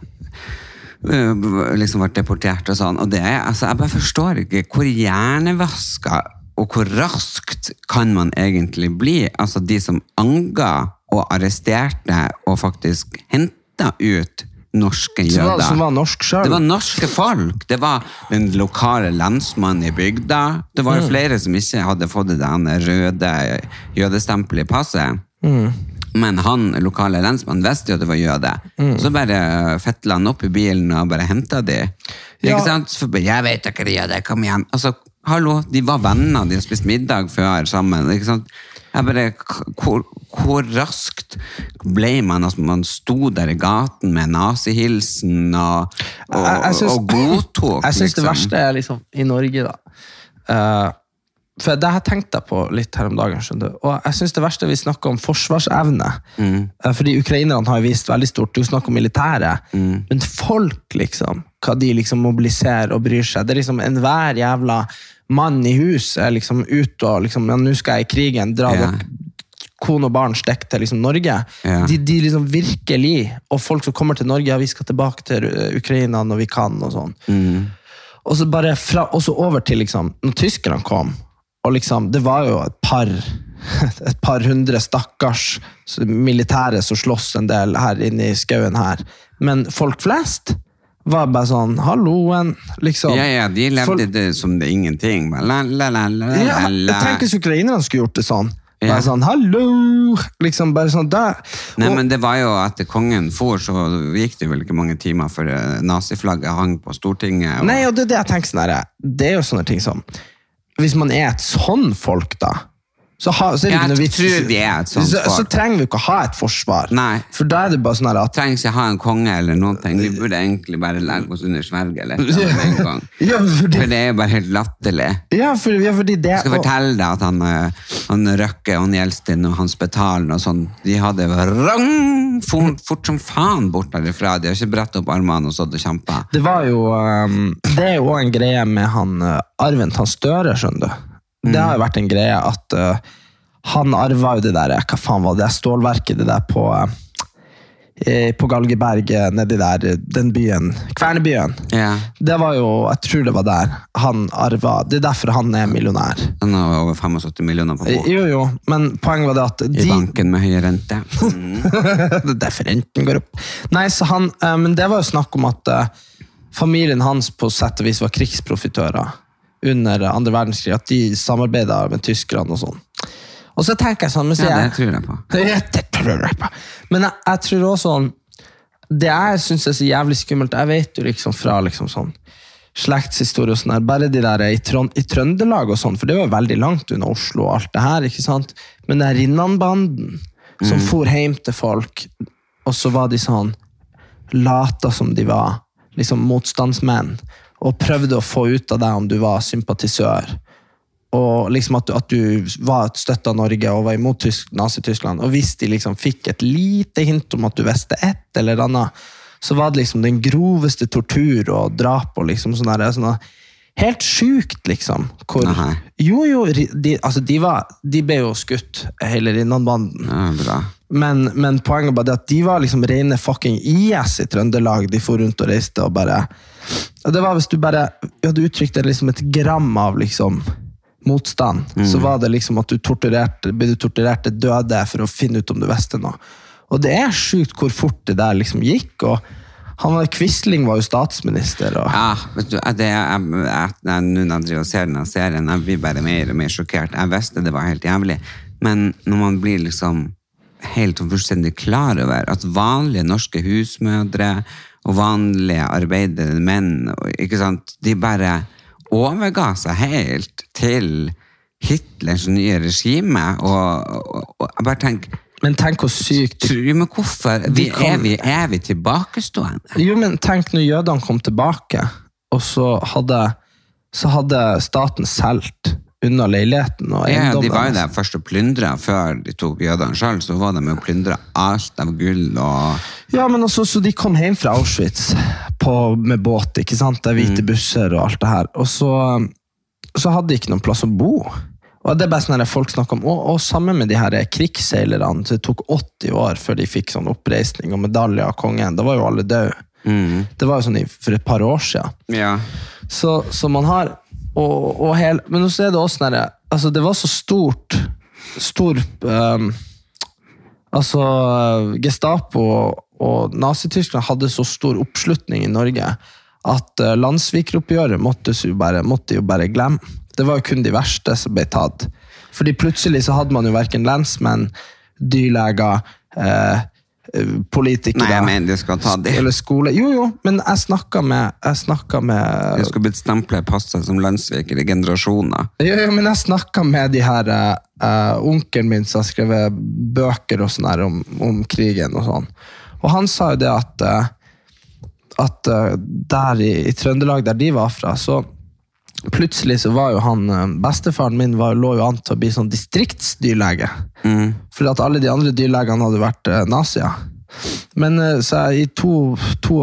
eh, liksom ble deportert og sånn. Og det altså, jeg bare forstår ikke hvor hjernevaska og hvor raskt kan man egentlig bli? Altså de som anga og arresterte og faktisk henta ut norske jøder. som var norsk selv. Det var norske folk. Det var den lokale lensmannen i bygda. Det var jo flere som ikke hadde fått det røde jødestempelet i passet. Men han lokale lensmannen visste jo at det var jøde. Så bare fetla han opp i bilen og bare henta de. Ja. Ikke sant? For, jeg vet ikke det jøde, kom igjen. Altså, hallo, de var venner, de har spist middag før sammen. Ikke sant? Jeg bare, hvor, hvor raskt ble man at man sto der i gaten med nazihilsen og, og, Jeg- jeg synes, og godtok? Jeg syns det liksom. verste er liksom i Norge, da. Uh, for det har jeg tenkt deg på litt her om dagen. skjønner du. Og jeg synes det verste er vi snakker om forsvarsevne. Mm. fordi ukrainerne har vist veldig stort. Du snakker om militæret. Men folk, liksom. Hva de liksom mobiliserer og bryr seg. Det er liksom enhver jævla mann i hus er liksom ute og liksom ja, Nå skal jeg i krigen. Dra Ja. dere kone og barn stikk til liksom Norge. Ja. De, de liksom virkelig, Og folk som kommer til Norge, ja, vi skal tilbake til Ukraina når vi kan. og sånn. Mm. Og så bare fra, og så over til liksom, når tyskerne kom, og liksom, det var jo et par, et par hundre stakkars militære som slåss en del her inne i skauen her. Men folk flest var bare sånn, halloen, liksom. Ja, ja, de levde For... det som det er ingenting. La, la, la, la, Ja, la. Tenk hvis ukrainerne skulle gjort det sånn. Bare sånn, hallo! Liksom bare sånn der. Nei, Og- men det var jo etter kongen for, så gikk det vel ikke mange timer før eh, naziflagget hang på Stortinget. Og, Nei, og det er det jeg tenker sånn Hvis man er et sånn folk, da, så, ha, så jeg tror vi er et sånt så, så trenger vi ikke å ha et forsvar. Nei. For da er det bare sånn at trenger ikke ha en konge eller noen ting. Vi burde egentlig bare legge oss under sverget eller noe en gang. Ja, fordi, For det er jo bare helt latterlig. ja, for, ja, fordi det Jeg skal fortelle deg at han, eh, han Røkke og Gjelsten og Hans Betalen og sånn, de hadde rang, fort, fort som faen bort derifra. De har ikke brett opp armene og stått og kjempa. Det var jo um, Det er jo òg en greie med han uh, Arvent han Støre, skjønner du. Det har jo vært en greie at uh, han arva jo det der Hva faen var det? stålverket det der på uh, eh, på Galgeberg, eh, nedi der, eh, den byen, Kvernebyen. Ja. Det var jo, jeg tror det var der, han arva. Det er derfor han er millionær. Han har over 75 millioner på Eh, bok. Jo, jo, men poenget var det at I banken med høy rente. Mm. det er derfor renten går opp. Nei, så han, eh, men det var jo snakk om at eh, familien hans på sett og vis var krigsprofitører under andre verdenskrig, at de samarbeidet med tyskerne og sånn. Og så tenker jeg sånn, Ja, det tror jeg på. Det tror jeg på. Men jeg, jeg tror også sånn, det jeg syns er så jævlig skummelt, jeg vet jo liksom fra liksom sånn slektshistorie og sånn her, bare de der i, Trond, i Trøndelag og sånn, for det var veldig langt unna Oslo og alt det her, ikke sant? Men den Rinnan-banden som for hjem til folk, og så var de sånn, lata som de var liksom motstandsmenn, og prøvde å få ut av deg om du var sympatisør og liksom at du, at du var støtta Norge og var imot Tysk, Nazi-Tyskland, og hvis de liksom fikk et lite hint om at du visste ett eller annet, så var det liksom den groveste tortur og drap og liksom sånn der, sånn Helt sjukt, liksom. Hvor, jo, jo, de, altså de, var, de ble jo skutt, hele Rinnan-banden. Ja. Men, men poenget var det at de var liksom rene fucking IS i Trøndelag. De for rundt og reiste og bare Det var hvis du bare hadde uttrykt det liksom et gram av liksom motstand, så var det liksom at du torturerte, ble du torturert til døde for å finne ut om du visste noe. Og det er sjukt hvor fort det der liksom gikk. og han var, Quisling var jo statsminister. og Ja, vet du, det, jeg, jeg, jeg, nå når jeg driver og ser denne serien, jeg blir bare mer og mer sjokkert. Jeg visste det var helt jævlig, men når man blir liksom helt og fullstendig klar over at vanlige norske husmødre og vanlige arbeidende menn, ikke sant, de bare overga seg helt til Hitlers nye regime, og, og, og jeg bare tenker, Men tenk hvor sykt tror- men hvorfor? Vi, kom- er, vi, er vi tilbakestående? Jo, men tenk når jødene kom tilbake, og så hadde, så hadde staten solgt unna leiligheten og Ja, de var jo der først og plyndra før de tok jødene sjøl. Så var de jo plyndra alt av gull og Ja, men også, så de kom hjem fra Auschwitz på, med båt, ikke sant? Det er hvite busser og alt det her. Og så, så hadde de ikke noen plass å bo. Og det er bare sånn folk snakker om, og, og sammen med de her krigsseilerne, det tok 80 år før de fikk sånn oppreisning og medalje av kongen. Da var jo alle døde. Det var jo sånn i, for et par år siden. Ja. Så, så man har og, og hel, Men så er det også sånn altså Det var så stort Stor um, Altså Gestapo og Nazi-Tyskland hadde så stor oppslutning i Norge at uh, landssvikeroppgjøret måtte, måtte jo bare glemme. Det var jo kun de verste som ble tatt. Fordi plutselig så hadde man jo verken lensmenn, dyrleger, eh, eh, politikere Nei, jeg mener de skal ta det. eller skole. Jo, jo, men jeg snakka med, jeg med Du stempla i passet som landssviker i generasjoner. Jo, jo, men jeg snakka med de her eh, Onkelen min som har skrevet bøker og sånn her om, om krigen og sånn. Og han sa jo det at uh, at uh, der i, i Trøndelag, der de var fra, så plutselig så var jo han eh, Bestefaren min var, lå jo an til å bli sånn distriktsdyrlege. Mm. Fordi at alle de andre dyrlegene hadde vært eh, nazier. Men så så i 52,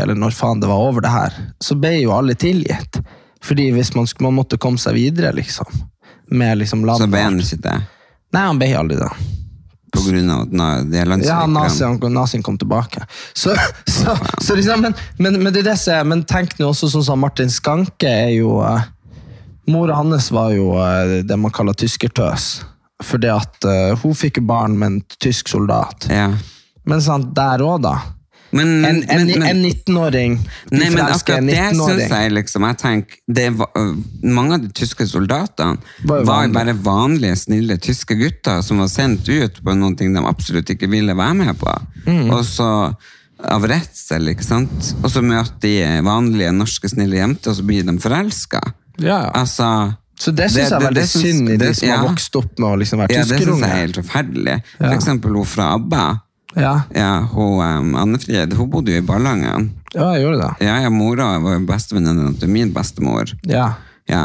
eller når faen det var over det her, så ble jo alle tilgitt. Fordi hvis man, man måtte komme seg videre, liksom. Med liksom Så ble han ikke det. Nei, han ble aldri det. På grunn av at na- de er Ja, nazien, nazien kom tilbake. Så, så, så liksom, men, men, men det er det som er, men tenk nå også sånn som Martin Skanke er jo uh, Mora hans var jo uh, det man kaller tyskertøs. Fordi at uh, hun fikk barn med en tysk soldat. Ja. Men sant, der òg, da. Men, En, en, men, en 19-åring Nei, men akkurat det 19-åring. syns jeg liksom Jeg tenker, det var, øh, Mange av de tyske soldatene Var var, bare vanlige, snille tyske gutter som var sendt ut på noen ting de absolutt ikke ville være med på. Mm. Og så av redsel, ikke sant? Og så møter de vanlige norske, snille jenter, og så blir de forelska. Ja, ja. Altså Så det syns jeg er veldig synd i de som har vokst opp med å liksom være Ja, det syns jeg er helt forferdelig. Ja. For eksempel hun fra ABBA. Ja. Ja, hun, um, Anne-Frid, hun bodde jo i Ballangen. ja, jeg gjorde det. Ja, ja, mora var jo bestevenninnen til min bestemor. Ja. Ja.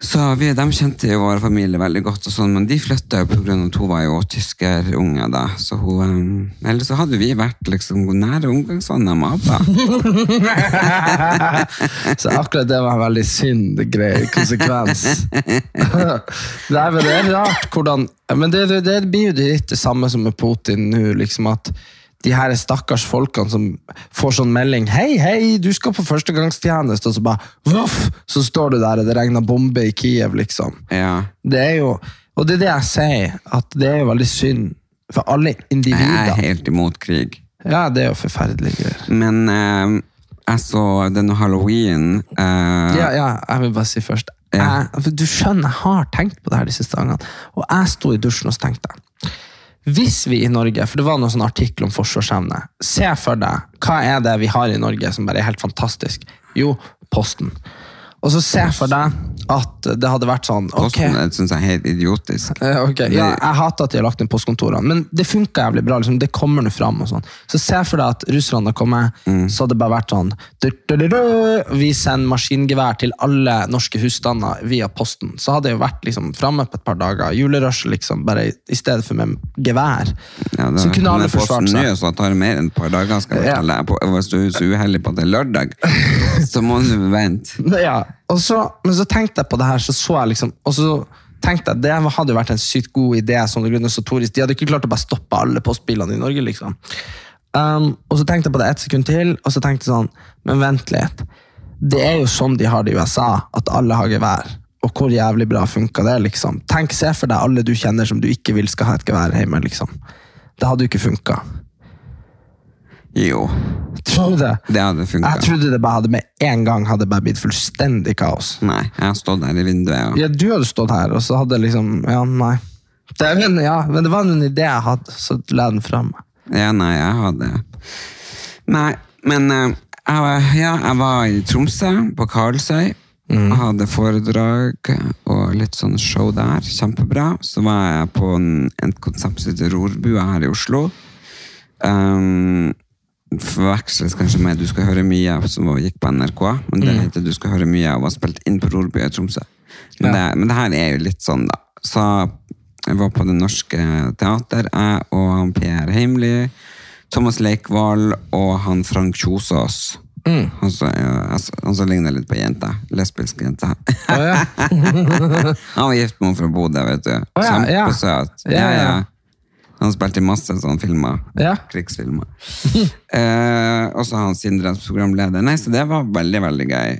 Så vi, de kjente jo vår familie veldig godt, og sånn, men de flytta jo pga. at hun var jo tyskerunge. da. Så hun, um, Eller så hadde vi vært liksom nære omgangsvenner med ABBA. Så akkurat det var en veldig synd grei konsekvens. Nei, men det er rart hvordan Men det, det, det blir jo litt det samme som med Putin nå, liksom at de her stakkars folkene som får sånn melding Hei, hei, du skal på førstegangstjeneste, og så bare voff, så står du der, og det regner bombe i Kiev, liksom. Ja. Det er jo, og det er det jeg sier, at det er jo veldig synd for alle individer. Jeg er helt imot krig. Ja, det er jo forferdelige greier. Men eh, jeg så denne halloween eh, Ja, ja, jeg vil bare si først. Jeg, du skjønner, jeg har tenkt på det her de siste dagene, og jeg sto i dusjen og tenkte hvis vi i Norge, for det var noen sånn artikkel om forsvarsevne, se for deg, hva er det vi har i Norge som bare er helt fantastisk? Jo, posten. Og så se for deg at det hadde vært sånn, ok, Posten syns jeg er helt idiotisk. Eh, okay. Ja, jeg hater at de har lagt inn postkontorene, men det funka jævlig bra. Liksom. Det kommer nå fram. og sånn. Så se for deg at Russland har kommet, så hadde det bare vært sånn du, du, du, Vi sender maskingevær til alle norske husstander via posten. Så hadde det jo vært liksom, framme på et par dager. Julerush, liksom, bare i, stedet for med gevær. Ja, det, så kunne alle forsvart nå, seg. så tar det mer enn et par dager. skal jeg Ja. På- Hvis du er så uheldig på at det er lørdag, så må du vente. Ja, og så, men så tenkte jeg på det her, så så jeg liksom Og så tenkte jeg, det hadde jo vært en sykt god idé. Sånn organisatorisk. De hadde ikke klart å bare stoppe alle postbilene i Norge, liksom. Um, og så tenkte jeg på det ett sekund til, og så tenkte jeg sånn Men vent litt. Det er jo sånn de har det i USA, at alle har gevær. Og hvor jævlig bra funka det, liksom. Tenk, Se for deg alle du kjenner som du ikke vil skal ha et gevær hjemme, liksom. Det hadde jo ikke funka. Jo, Tror du det? det hadde funka. Jeg trodde det bare hadde med en gang hadde bare blitt fullstendig kaos. Nei, jeg har stått her i vinduet og Ja, du hadde stått her, og så hadde liksom Ja, nei. Det, men, ja, men det var en idé jeg hadde, så la den den meg. Ja, nei, jeg hadde Nei, men eh, jeg, var- ja, jeg var i Tromsø, på Karlsøy. Mm. Jeg hadde foredrag og litt sånn show der. Kjempebra. Så var jeg på en, en heter Rorbua her i Oslo. Um, forveksles kanskje med Du skal høre mye, av', som gikk på NRK. Men Mm. det heter Du skal høre mye av' og spilt inn på Rorby i Tromsø. Men, det, men det her er jo litt sånn, da. Så jeg var på Det Norske Teater, jeg og han Per Heimly, Thomas Leikvoll og han Frank Kjosås. Mm. Han, som, altså, han som ligner litt på jenta. Lesbisk jente. ja. han var gift med henne fra Bodø, vet du. Ja, ja. Kjempesøt. Ja, ja. Han spilte i masse sånne filmer. Ja. Krigsfilmer. eh, og så har han som programleder. Nei, så det var veldig, veldig gøy.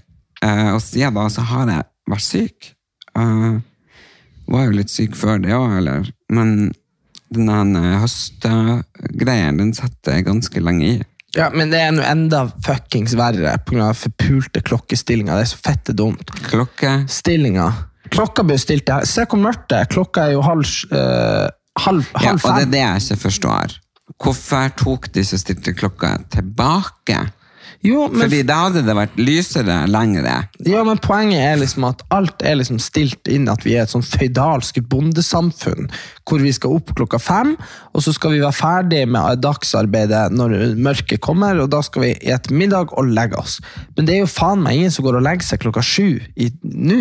Eh, og siden da så har jeg vært syk. Eh, var jo litt syk før det òg, eller Men den høstgreien, den setter jeg ganske lenge i. ja, Men det er nå enda fuckings verre pga. forpulte klokkestillinga. Det er så fette dumt. Klokke Stillinga. Klokka blir stilt der. Se hvor mørkt det er. Klokka er jo halv, eh, halv, Ja, halv og det er det jeg ikke forstår. Hvorfor tok de som stilte klokka tilbake? Jo, men, Fordi da hadde det vært lysere lengre. ja, men poenget er liksom at alt er liksom stilt inn at vi er et sånn føydalsk bondesamfunn, hvor vi skal opp klokka fem, og så skal vi være ferdig med dagsarbeidet når mørket kommer, og da skal vi et middag og legge oss. Men det er jo faen meg ingen som går og legger seg klokka sju nå.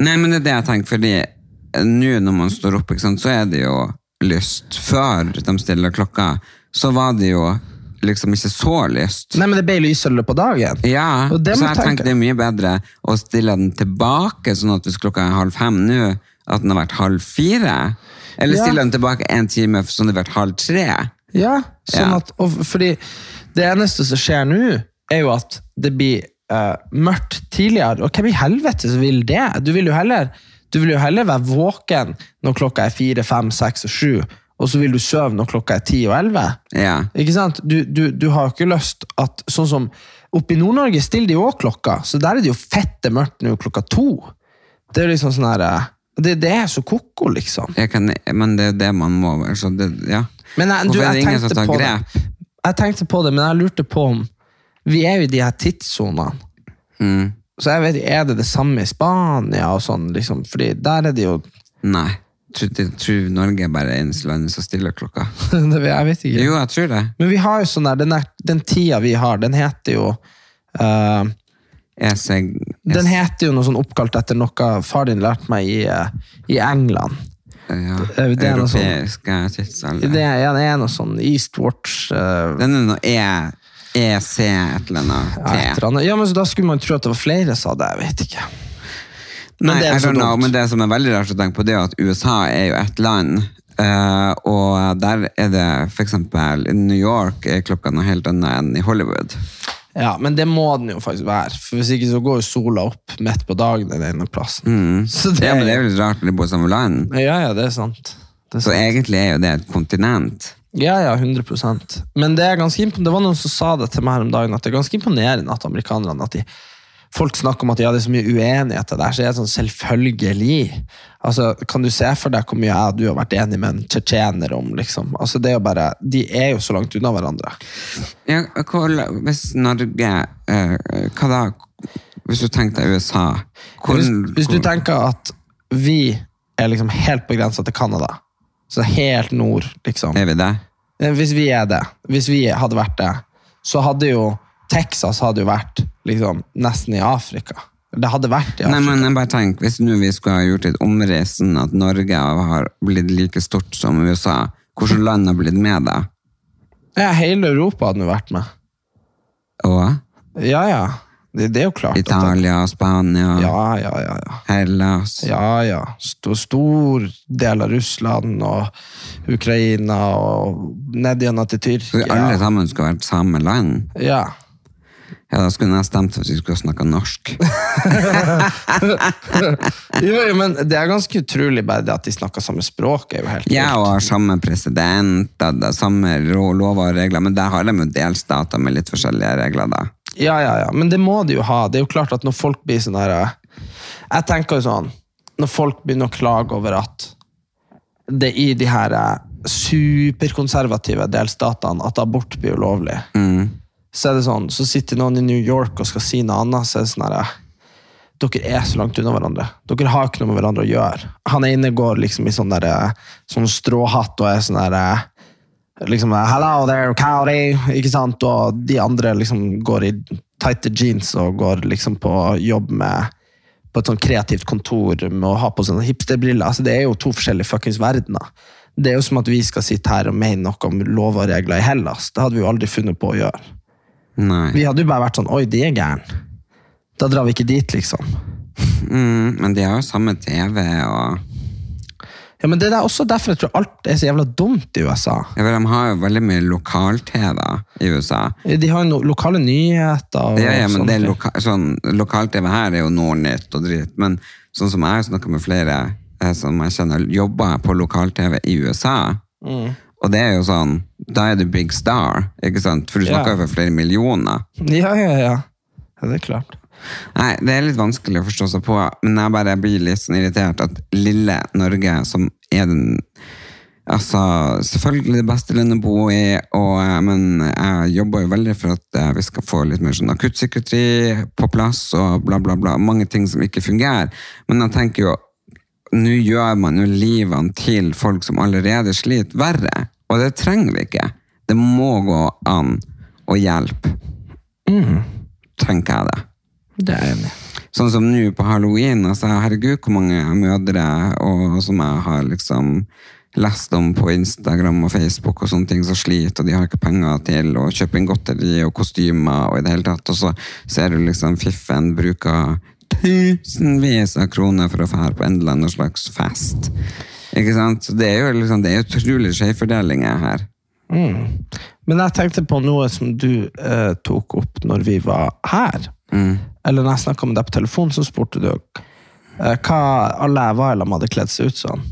Nei, men det er det jeg tenker, fordi nå når man står opp, sant, så er det jo lyst. Før de stiller klokka, så var det jo liksom ikke så lyst. Nei, men det ble lysere på dagen. Ja, så jeg tenke- tenker det er mye bedre å stille den tilbake, sånn at hvis klokka er halv fem nå, at den har vært halv fire. Eller Ja. stille den tilbake en time, sånn at det har vært halv tre. Ja, sånn Ja. at, og, fordi det eneste som skjer nå, er jo at det blir uh, mørkt tidligere. Og hvem i helvete vil det? Du vil jo heller, du vil jo heller være våken når klokka er fire, fem, seks og sju, og så vil du sove når klokka er ti og elleve. Ja. Ikke sant? Du, du, du har jo ikke lyst at Sånn som oppe i Nord-Norge stiller de jo også klokka, så der er det jo fette mørkt nå klokka to. Det er liksom sånn her eh, det, det er så ko-ko, liksom. Jeg kan, men det er det man må så det, ja. Men jeg, du, Hvorfor er det ingen som tar på grep? det. Jeg tenkte på det, men jeg lurte på om Vi er jo i de her tidssonene. Mm. Så jeg vet, Er det det samme i Spania og sånn? liksom? Fordi der er det jo Nei. Tror, jeg tror Norge er bare eneste landet som stiller klokka. det, Jeg vet ikke. Jo, jeg tror det. Men vi har jo sånn der, den, den tida vi har, den heter jo uh, Jeg Den heter jo noe sånn oppkalt etter noe far din lærte meg i, eh, i England. ja, det er sånn- europeiske tidsalder. Det ja, det er noe sånn Eastwatch uh, Den er noe E, EC et eller annet. T. Ja, men så Da skulle man tro at det var flere hadde det. Jeg vet ikke. Men Nei, det er så know, men det som er veldig rart å tenke på, det er at USA er jo et land Eh, og der er det eksempel I New York er klokka noe helt annet enn i Hollywood. Ja, men det må den jo faktisk være. For Hvis ikke så går jo sola opp midt på dagen den ene plassen. Så det, Ja, men det er jo litt rart når de bor i samme land. ja, ja, det er sant. Det er Så egentlig er jo det et kontinent. Ja, ja, 100 Men det er ganske imponerende. det var noen som sa det til meg her om dagen, at det er ganske imponerende at amerikanerne at de, Folk snakker om at ja, det er så mye uenigheter der, så er det sånn selvfølgelig. Altså, Kan du se for deg hvor mye jeg og du har vært enig med en tsjetsjener om? liksom? Altså, det er jo bare, De er jo så langt unna hverandre. Ja, hvor, hvis Norge eh, Hva da? Hvis du tenker deg USA hvor, Hvis, hvis du tenker at vi er liksom helt på grensa til Canada, så helt nord, liksom Er vi det? Eh, Hvis vi er det, hvis vi hadde vært det, så hadde jo Texas hadde jo vært liksom nesten i Afrika. Det hadde vært i Afrika. Nei, men jeg bare tenk, Hvis nå vi skulle ha gjort et omreis sånn at Norge har blitt like stort som USA, hvilke land har blitt med da? ja, hele Europa hadde nå vært med. Og Ja, ja. Det, det er jo klart. at Italia, Spania, Ja, ja, ja. ja. Hellas Ja, ja. Stor, stor del av Russland og Ukraina og ned gjennom til Så Tyrkia. alle sammen skulle vært samme land? Ja. Ja, Da skulle jeg stemt for at vi skulle snakke norsk. Jo, jo, men det er ganske utrolig bare det at de snakker samme språk. er jo helt Ja, og har samme president, samme lover og regler, men der har de jo delstater med litt forskjellige regler, da. Ja, ja, ja, men det må de jo ha. Det er jo klart at når folk blir sånn her eh, Jeg tenker jo sånn Når folk begynner å klage over at det i de her eh, superkonservative delstatene at abort blir ulovlig, så er det sånn, så sitter noen i New York og skal si noe annet, så er det sånn her eh, dere er så langt unna hverandre. Dere har ikke noe med hverandre å gjøre. Han ene går liksom i sånn, der, sånn stråhatt og er sånn der eh, liksom, Hello there, Cowdy! Ikke sant? Og de andre liksom går i tighte jeans og går liksom på jobb med på et sånn kreativt kontor med å ha på sånne hipsterbriller. Altså, det er jo to forskjellige fuckings verdener. Det er jo som at vi skal sitte her og mene noe om lover og regler i Hellas. Det hadde vi jo aldri funnet på å gjøre. Nei. Vi hadde jo bare vært sånn Oi, de er gæren. Da drar vi ikke dit, liksom. Mm, men de har jo samme TV og Ja, men Det er også derfor jeg tror alt er så jævla dumt i USA. ja, for De har jo veldig mye lokal-TV i USA. De har no lokale nyheter. Og Ja, ja, men det er loka sånn, Lokal-TV her er jo Nordnytt og dritt, men sånn som jeg har snakka med flere eh, som jeg kjenner jobber på lokal-TV i USA, Mm. og det er jo sånn, da er du big star, ikke sant? For du snakker Ja. jo for flere millioner. Ja, ja, ja. ja det er klart. Nei, det er litt vanskelig å forstå seg på, men jeg bare blir litt sånn irritert at lille Norge, som er den Altså, selvfølgelig det beste landet å bo i, og, eh, men jeg jobber jo veldig for at eh, vi skal få litt mer sånn akuttpsykiatri på plass, og bla, bla, bla. Mange ting som ikke fungerer. Men jeg tenker jo, nå gjør man jo livene til folk som allerede sliter, verre. Og det trenger vi ikke. Det må gå an å hjelpe. Tenker jeg det. Det er jeg enig i. Sånn som nå på halloween, altså herregud hvor mange mødre og, som jeg har liksom lest om på Instagram og Facebook og sånne ting som sliter, og de har ikke penger til å kjøpe inn godteri og kostymer og i det hele tatt, og så ser du liksom fiffen bruker tusenvis av kroner for å fære på en eller annen slags fest. Ikke sant? Så det er jo liksom, det er utrolig skjevfordelinger her. Men jeg tenkte på noe som du eh, tok opp når vi var her. Eller når jeg snakka med deg på telefon, så spurte du eh, hva alle jeg var med, hadde kledd seg ut som.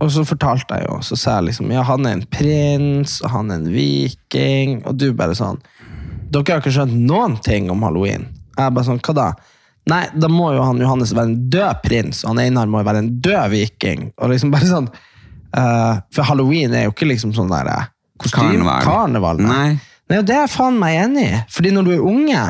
Og så fortalte jeg jo, så sa jeg liksom ja, han er en prins, og han er en viking, og du bare sånn Dere har ikke skjønt noen ting om halloween. Jeg bare sånn, hva da? Nei, da må jo han Johannes være en død prins, og han Einar må jo være en død viking. Og liksom bare sånn uh, For halloween er jo ikke liksom sånn der eh, kostyme- Karneval. Karneval, Nei. Nei, og det er jeg faen meg enig i. Fordi når du er unge,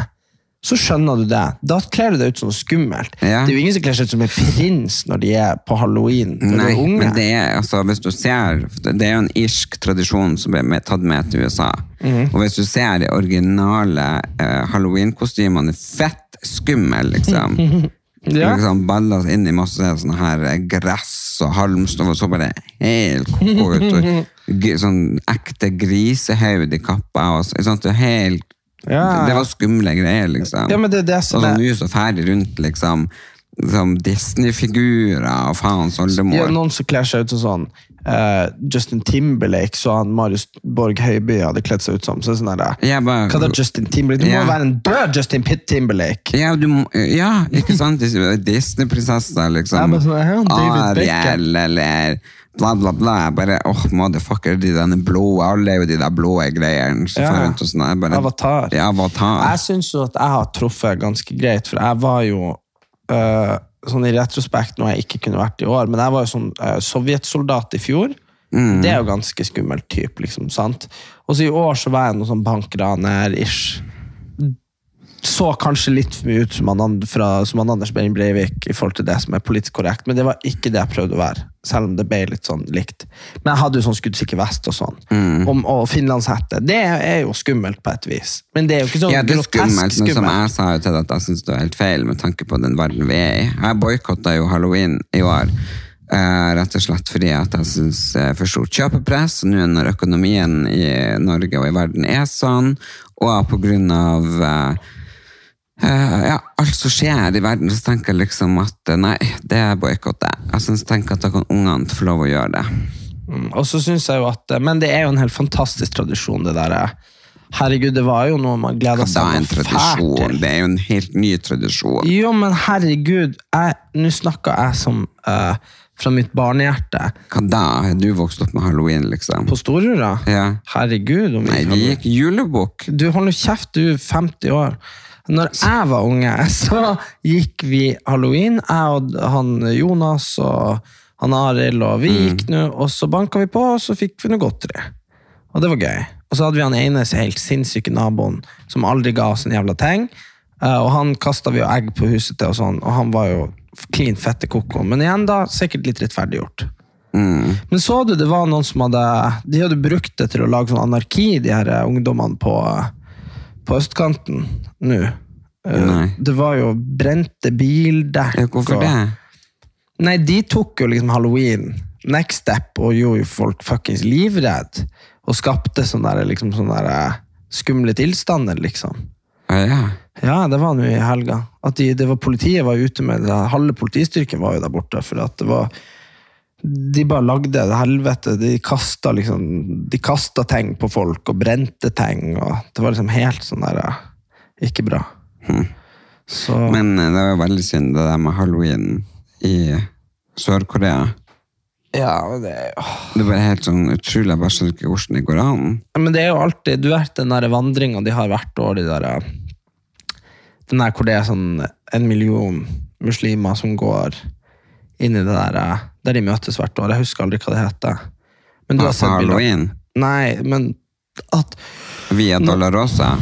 så skjønner du det. Da kler du deg ut som skummelt. Ja. Det er jo ingen som kler seg ut som en prins når de er på halloween. Når Nei, du er unge. men det er, altså, hvis du ser, det er jo en irsk tradisjon som ble med, tatt med til USA. Mm. Og hvis du ser de originale eh, halloween-kostymene, fett skummel, liksom. Ja. Liksom Balla inn i masse sånne her eh, gress og halmstoff, og så bare helt koko ut. Og, sånn ekte grisehaud i kappa. Og, så- sånn, det, er helt, Ja, ja. det var skumle greier, liksom. Ja, men det er sånn... og sånn hus og ferdig rundt, liksom. som Disney-figurer og faens Ja, oldemor. noen som kler seg ut som sånn uh, Justin Timberlake, så han Marius Borg Høiby hadde kledd seg ut som. Så sånn der, Jeg bare- Hva da, Justin Timberlake? Det må Ja. jo være en død Justin Pitt Timberlake! Ja, du må, ja, ikke sant? Disney-prinsesser, liksom. Ja, sånn, Ariel, eller bla, bla, bla. Jeg bare, åh, motherfucker, de denne blå, alle er jo de der blå greiene. Ja. sånn. Bare- Avatar. Ja, avatar. Jeg syns jo at jeg har truffet ganske greit, for jeg var jo eh, sånn i retrospekt når jeg ikke kunne vært i år, men jeg var jo sånn eh, sovjetsoldat i fjor. Mm. Det er jo ganske skummelt type, liksom, sant? Og så i år så var jeg noe sånn bankraner-ish. Så kanskje litt for mye ut som han, fra, som han Anders Behring Breivik i forhold til det som er politisk korrekt, men det var ikke det jeg prøvde å være. Selv om det ble litt sånn likt. Men jeg hadde jo sånn skuddsikker vest og sånn. Mm. Og, og finlandshette. Det er jo skummelt på et vis. Men det er jo ikke sånn Ja, grotesk skummelt, men som jeg sa jo til deg at jeg syns det er helt feil med tanke på den verden vi er i. Jeg boikotta jo halloween i år, Uh, rett og slett fordi at jeg syns det er for stort kjøpepress. Nå når økonomien i Norge og i verden er sånn, og av eh, eh, ja, alt som skjer i verden, så tenker jeg liksom at eh, nei, det er boikott. Jeg synes, tenker at da kan ungene få lov å gjøre det. Mm, Og så synes jeg jo at Men det er jo en helt fantastisk tradisjon, det der. Herregud, det var jo noe man gleda Hva da er en tradisjon? Det er jo en helt ny tradisjon. Jo, men herregud, nå snakker jeg som uh, fra mitt barnehjerte. Hva da? Har du vokst opp med halloween, liksom? På Storura? Ja. Herregud. Om Nei, vi gikk julebukk. Du, holder kjeft, du er 50 år. Når jeg var unge, så gikk vi halloween, jeg og han Jonas og han Arild, og vi gikk nå, og så banka vi på, og så fikk vi noe godteri. Og det var gøy. Og så hadde vi han ene helt sinnssyke naboen som aldri ga oss en jævla ting. Eh, og han kasta vi jo egg på huset til, og sånn, og han var jo klin fette koko. Men igjen, da, sikkert litt rettferdiggjort. Men så du, det var noen som hadde De hadde brukt det til å lage sånn anarki, de her ungdommene på, på østkanten nå. Eh, Nei. Det var jo brente bildekk Ja, Hvorfor det? Nei, de tok jo liksom halloween next step og gjorde jo folk fuckings livredd. Og skapte sånne, der, liksom, sånne der, eh, skumle tilstander, liksom. Ja, ja. Ja, det var nå i helga. At de, det var Politiet var ute med det. Halve politistyrken var jo der borte. For at det var De bare lagde det helvete. De kasta liksom De kasta ting på folk og brente ting. Og det var liksom helt sånn der eh, Ikke bra. Så Men eh, det var jo veldig synd, det der med halloween i Sør-Korea. Ja, men det er jo Det var helt sånn utrolig, jeg bare skjønner ikke hvordan det går an. Ja, Men det er jo alltid, du vet den der vandringa de har hvert år, de der, eh, den der hvor det er sånn en million muslimer som går inn i det der, eh, der de møtes hvert år. Jeg husker aldri hva det heter. Men du På har sett halloween. Nei, men at, Via Dolorosa.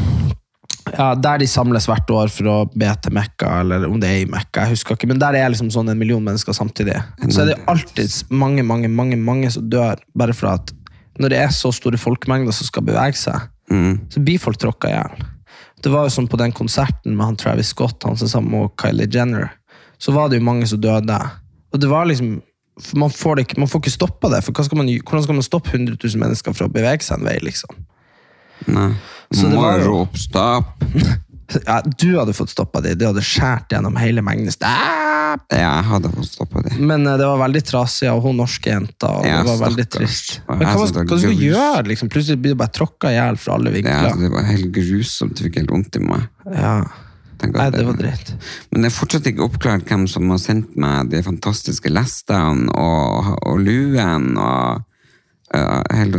ja, der de samles hvert år for å be til Mekka, eller om det er i Mekka, jeg husker ikke, men der er liksom sånn en million mennesker samtidig. Så er det alltid mange, mange, mange, mange som dør, bare for at når det er så store folkemengder som skal bevege seg, så blir folk tråkka i hjel. Det var jo sånn på den konserten med han Travis Scott, han som sammen med Kylie Jenner, så var det jo mange som døde. Og det var liksom, man får, det ikke, man får ikke stoppa det, for skal man, hvordan skal man stoppe 100 000 mennesker fra å bevege seg en vei, liksom? Nei. Så Må jo- rope stopp. Ja, du hadde fått stoppa de, Det hadde skjært gjennom hele mengden. Stopp! Ja, jeg hadde fått stoppa det. Men uh, det var veldig trasig av hun norske jenta, og Ja, det var veldig stakkars. trist. Men hva, hva, hva skal du gjøre? Liksom? Plutselig blir du bare tråkka i hjel fra alle vinkler. Ja, det var helt grusomt, det fikk helt vondt i meg. Ja. Nei, det var dritt. Men det er fortsatt ikke oppklart hvem som har sendt meg de fantastiske lestene og, og luen og uh, helt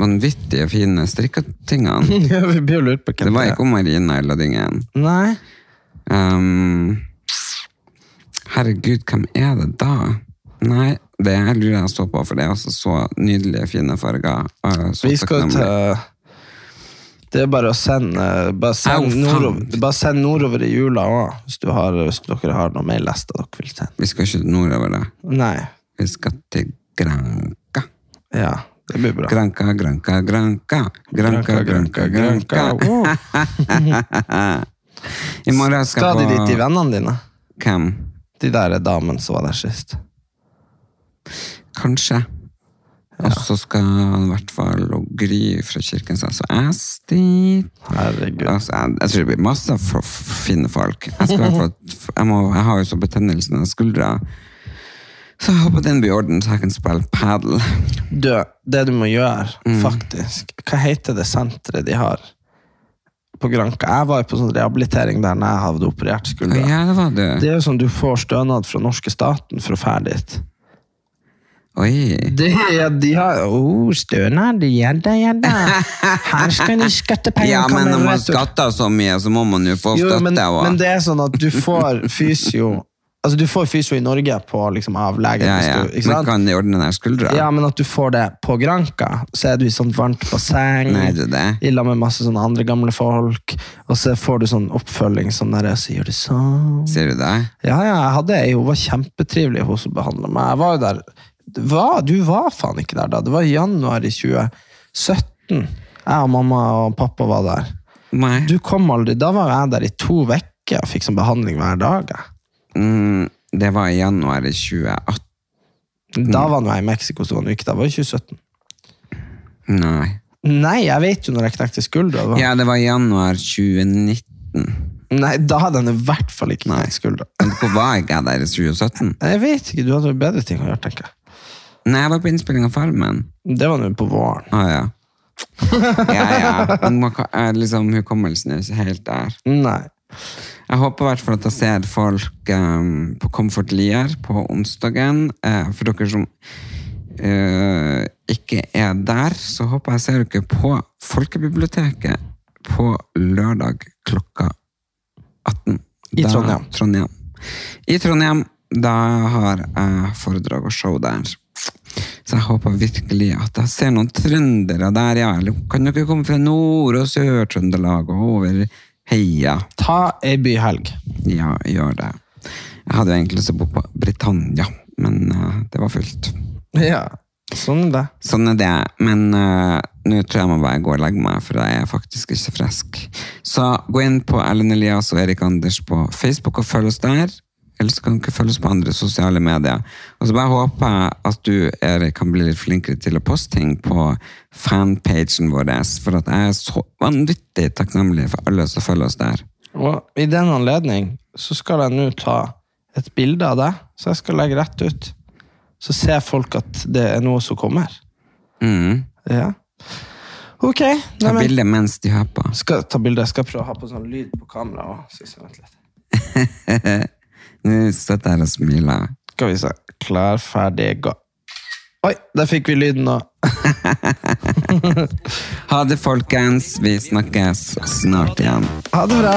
vanvittige fine strikketingene. Ja, vi blir jo lurt på hvem Det var ikke om Marina eller Lødingen. Nei. Um, herregud, hvem er det da? Nei, det lurer jeg så på, for det er altså så nydelige, fine farger. Uh, så Vi skal takknemlig. Det er bare å sende Bare send, Au, nordover, bare send nordover i jula òg, hvis, hvis dere har noe mer lest dere vil sende. Vi skal ikke nordover, da. Nei. Vi skal til Granca. Ja, det blir bra. Granca, Granca, Granca. Granca, Granca, Granca. I morgen skal jeg på dit, de vennene dine? Hvem? De der damene som var der sist. Kanskje. Og så skal i hvert fall Gry fra Kirkens altså Asti Herregud. altså, jeg, jeg tror det blir masse fine folk. Jeg, jeg, jeg har jo så betennelse i skuldra. Så jeg håper den blir i orden, så jeg kan spille padel. Du, det du må gjøre, Mm. faktisk Hva heter det senteret de har på Granka? Jeg var jo på sånn rehabilitering der når jeg hadde operert skuldra. Ja, det det. Det er jo sånn du får stønad fra norske staten for å fære dit. Oi. Det de har oh, stønad, gjedda, gjedda. Her skal de skatte penger. Ja, men når man skatter så mye, så må man jo få Jo, støtte. men, og- men det er sånn at du får fysio Altså du får fysio i Norge på, liksom, av legen. ja, ja. Ikke Men kan de ordne den skuldra? Ja, men at du får det på Granka, så er du i sånt varmt basseng. Nei, det det. I lag med masse sånne andre gamle folk. Og så får du sånn oppfølging sånn der, så gjør du sånn. Ser du det? Ja, ja, jeg hadde ei, hun var kjempetrivelig hun som behandla meg. Jeg var jo der var, Du var faen ikke der da. Det var i januar i 2017. Jeg og mamma og pappa var der. Nei. Du kom aldri. Da var jeg der i to uker og fikk sånn behandling hver dag. Mm, det var i januar i 2018. Da var jeg i Mexico, så var det ikke. Da var i 2017. Nei. Nei, jeg vet jo når jeg knekte skuldra. Ja, det var i januar 2019. Nei, da hadde jeg i hvert fall ikke knekt skuldra. Hvorfor Hvor var jeg der i 2017? Jeg vet ikke, du hadde bedre ting å gjøre, tenker jeg. Nei, jeg var på innspilling av Farmen. Det var nå på våren. Ah, ja. ja, ja. Men man kan, eh, liksom, hukommelsen er ikke helt der. Nei. Jeg håper i hvert fall at jeg ser folk em, på Comfort Lier på onsdagen. Eh, for dere som eh, ikke er der, så håper jeg ser dere på Folkebiblioteket på lørdag klokka 18. I Trondheim. Trondheim. I Trondheim. Da har jeg foredrag og show der. Så jeg håper virkelig at jeg ser noen trøndere der, ja. Eller kan dere komme fra Nord- og Sør-Trøndelag og over heia? Ta ei byhelg. Ja, gjør det. Jeg hadde jo egentlig lyst til å bo på Britannia, men uh, det var fullt. Ja, sånn er det. Sånn er det. Men uh, nå tror jeg må bare gå og legge meg, for jeg er faktisk ikke frisk. Så gå inn på Ellen Elias og Erik Anders på Facebook og følg oss der. Eller så kan du ikke følges på andre sosiale medier. Og så bare håper jeg at du, Erik, kan bli litt flinkere til å poste ting på fanpagen vår, for at jeg er så vanvittig takknemlig for alle som følger oss der. Og i den anledning så skal jeg nå ta et bilde av deg, så jeg skal legge rett ut. Så ser folk at det er noe som kommer. Mm. Ja. Ok. Ta Nei, bilde mens de hører på. skal ta bilde. Jeg skal prøve å ha på sånn lyd på kamera også. Nå sitter jeg her og smiler. Skal vi se. Klar, ferdig, gå. Oi, der fikk vi lyden nå. Ha det, folkens. Vi snakkes snart igjen. Ha det bra.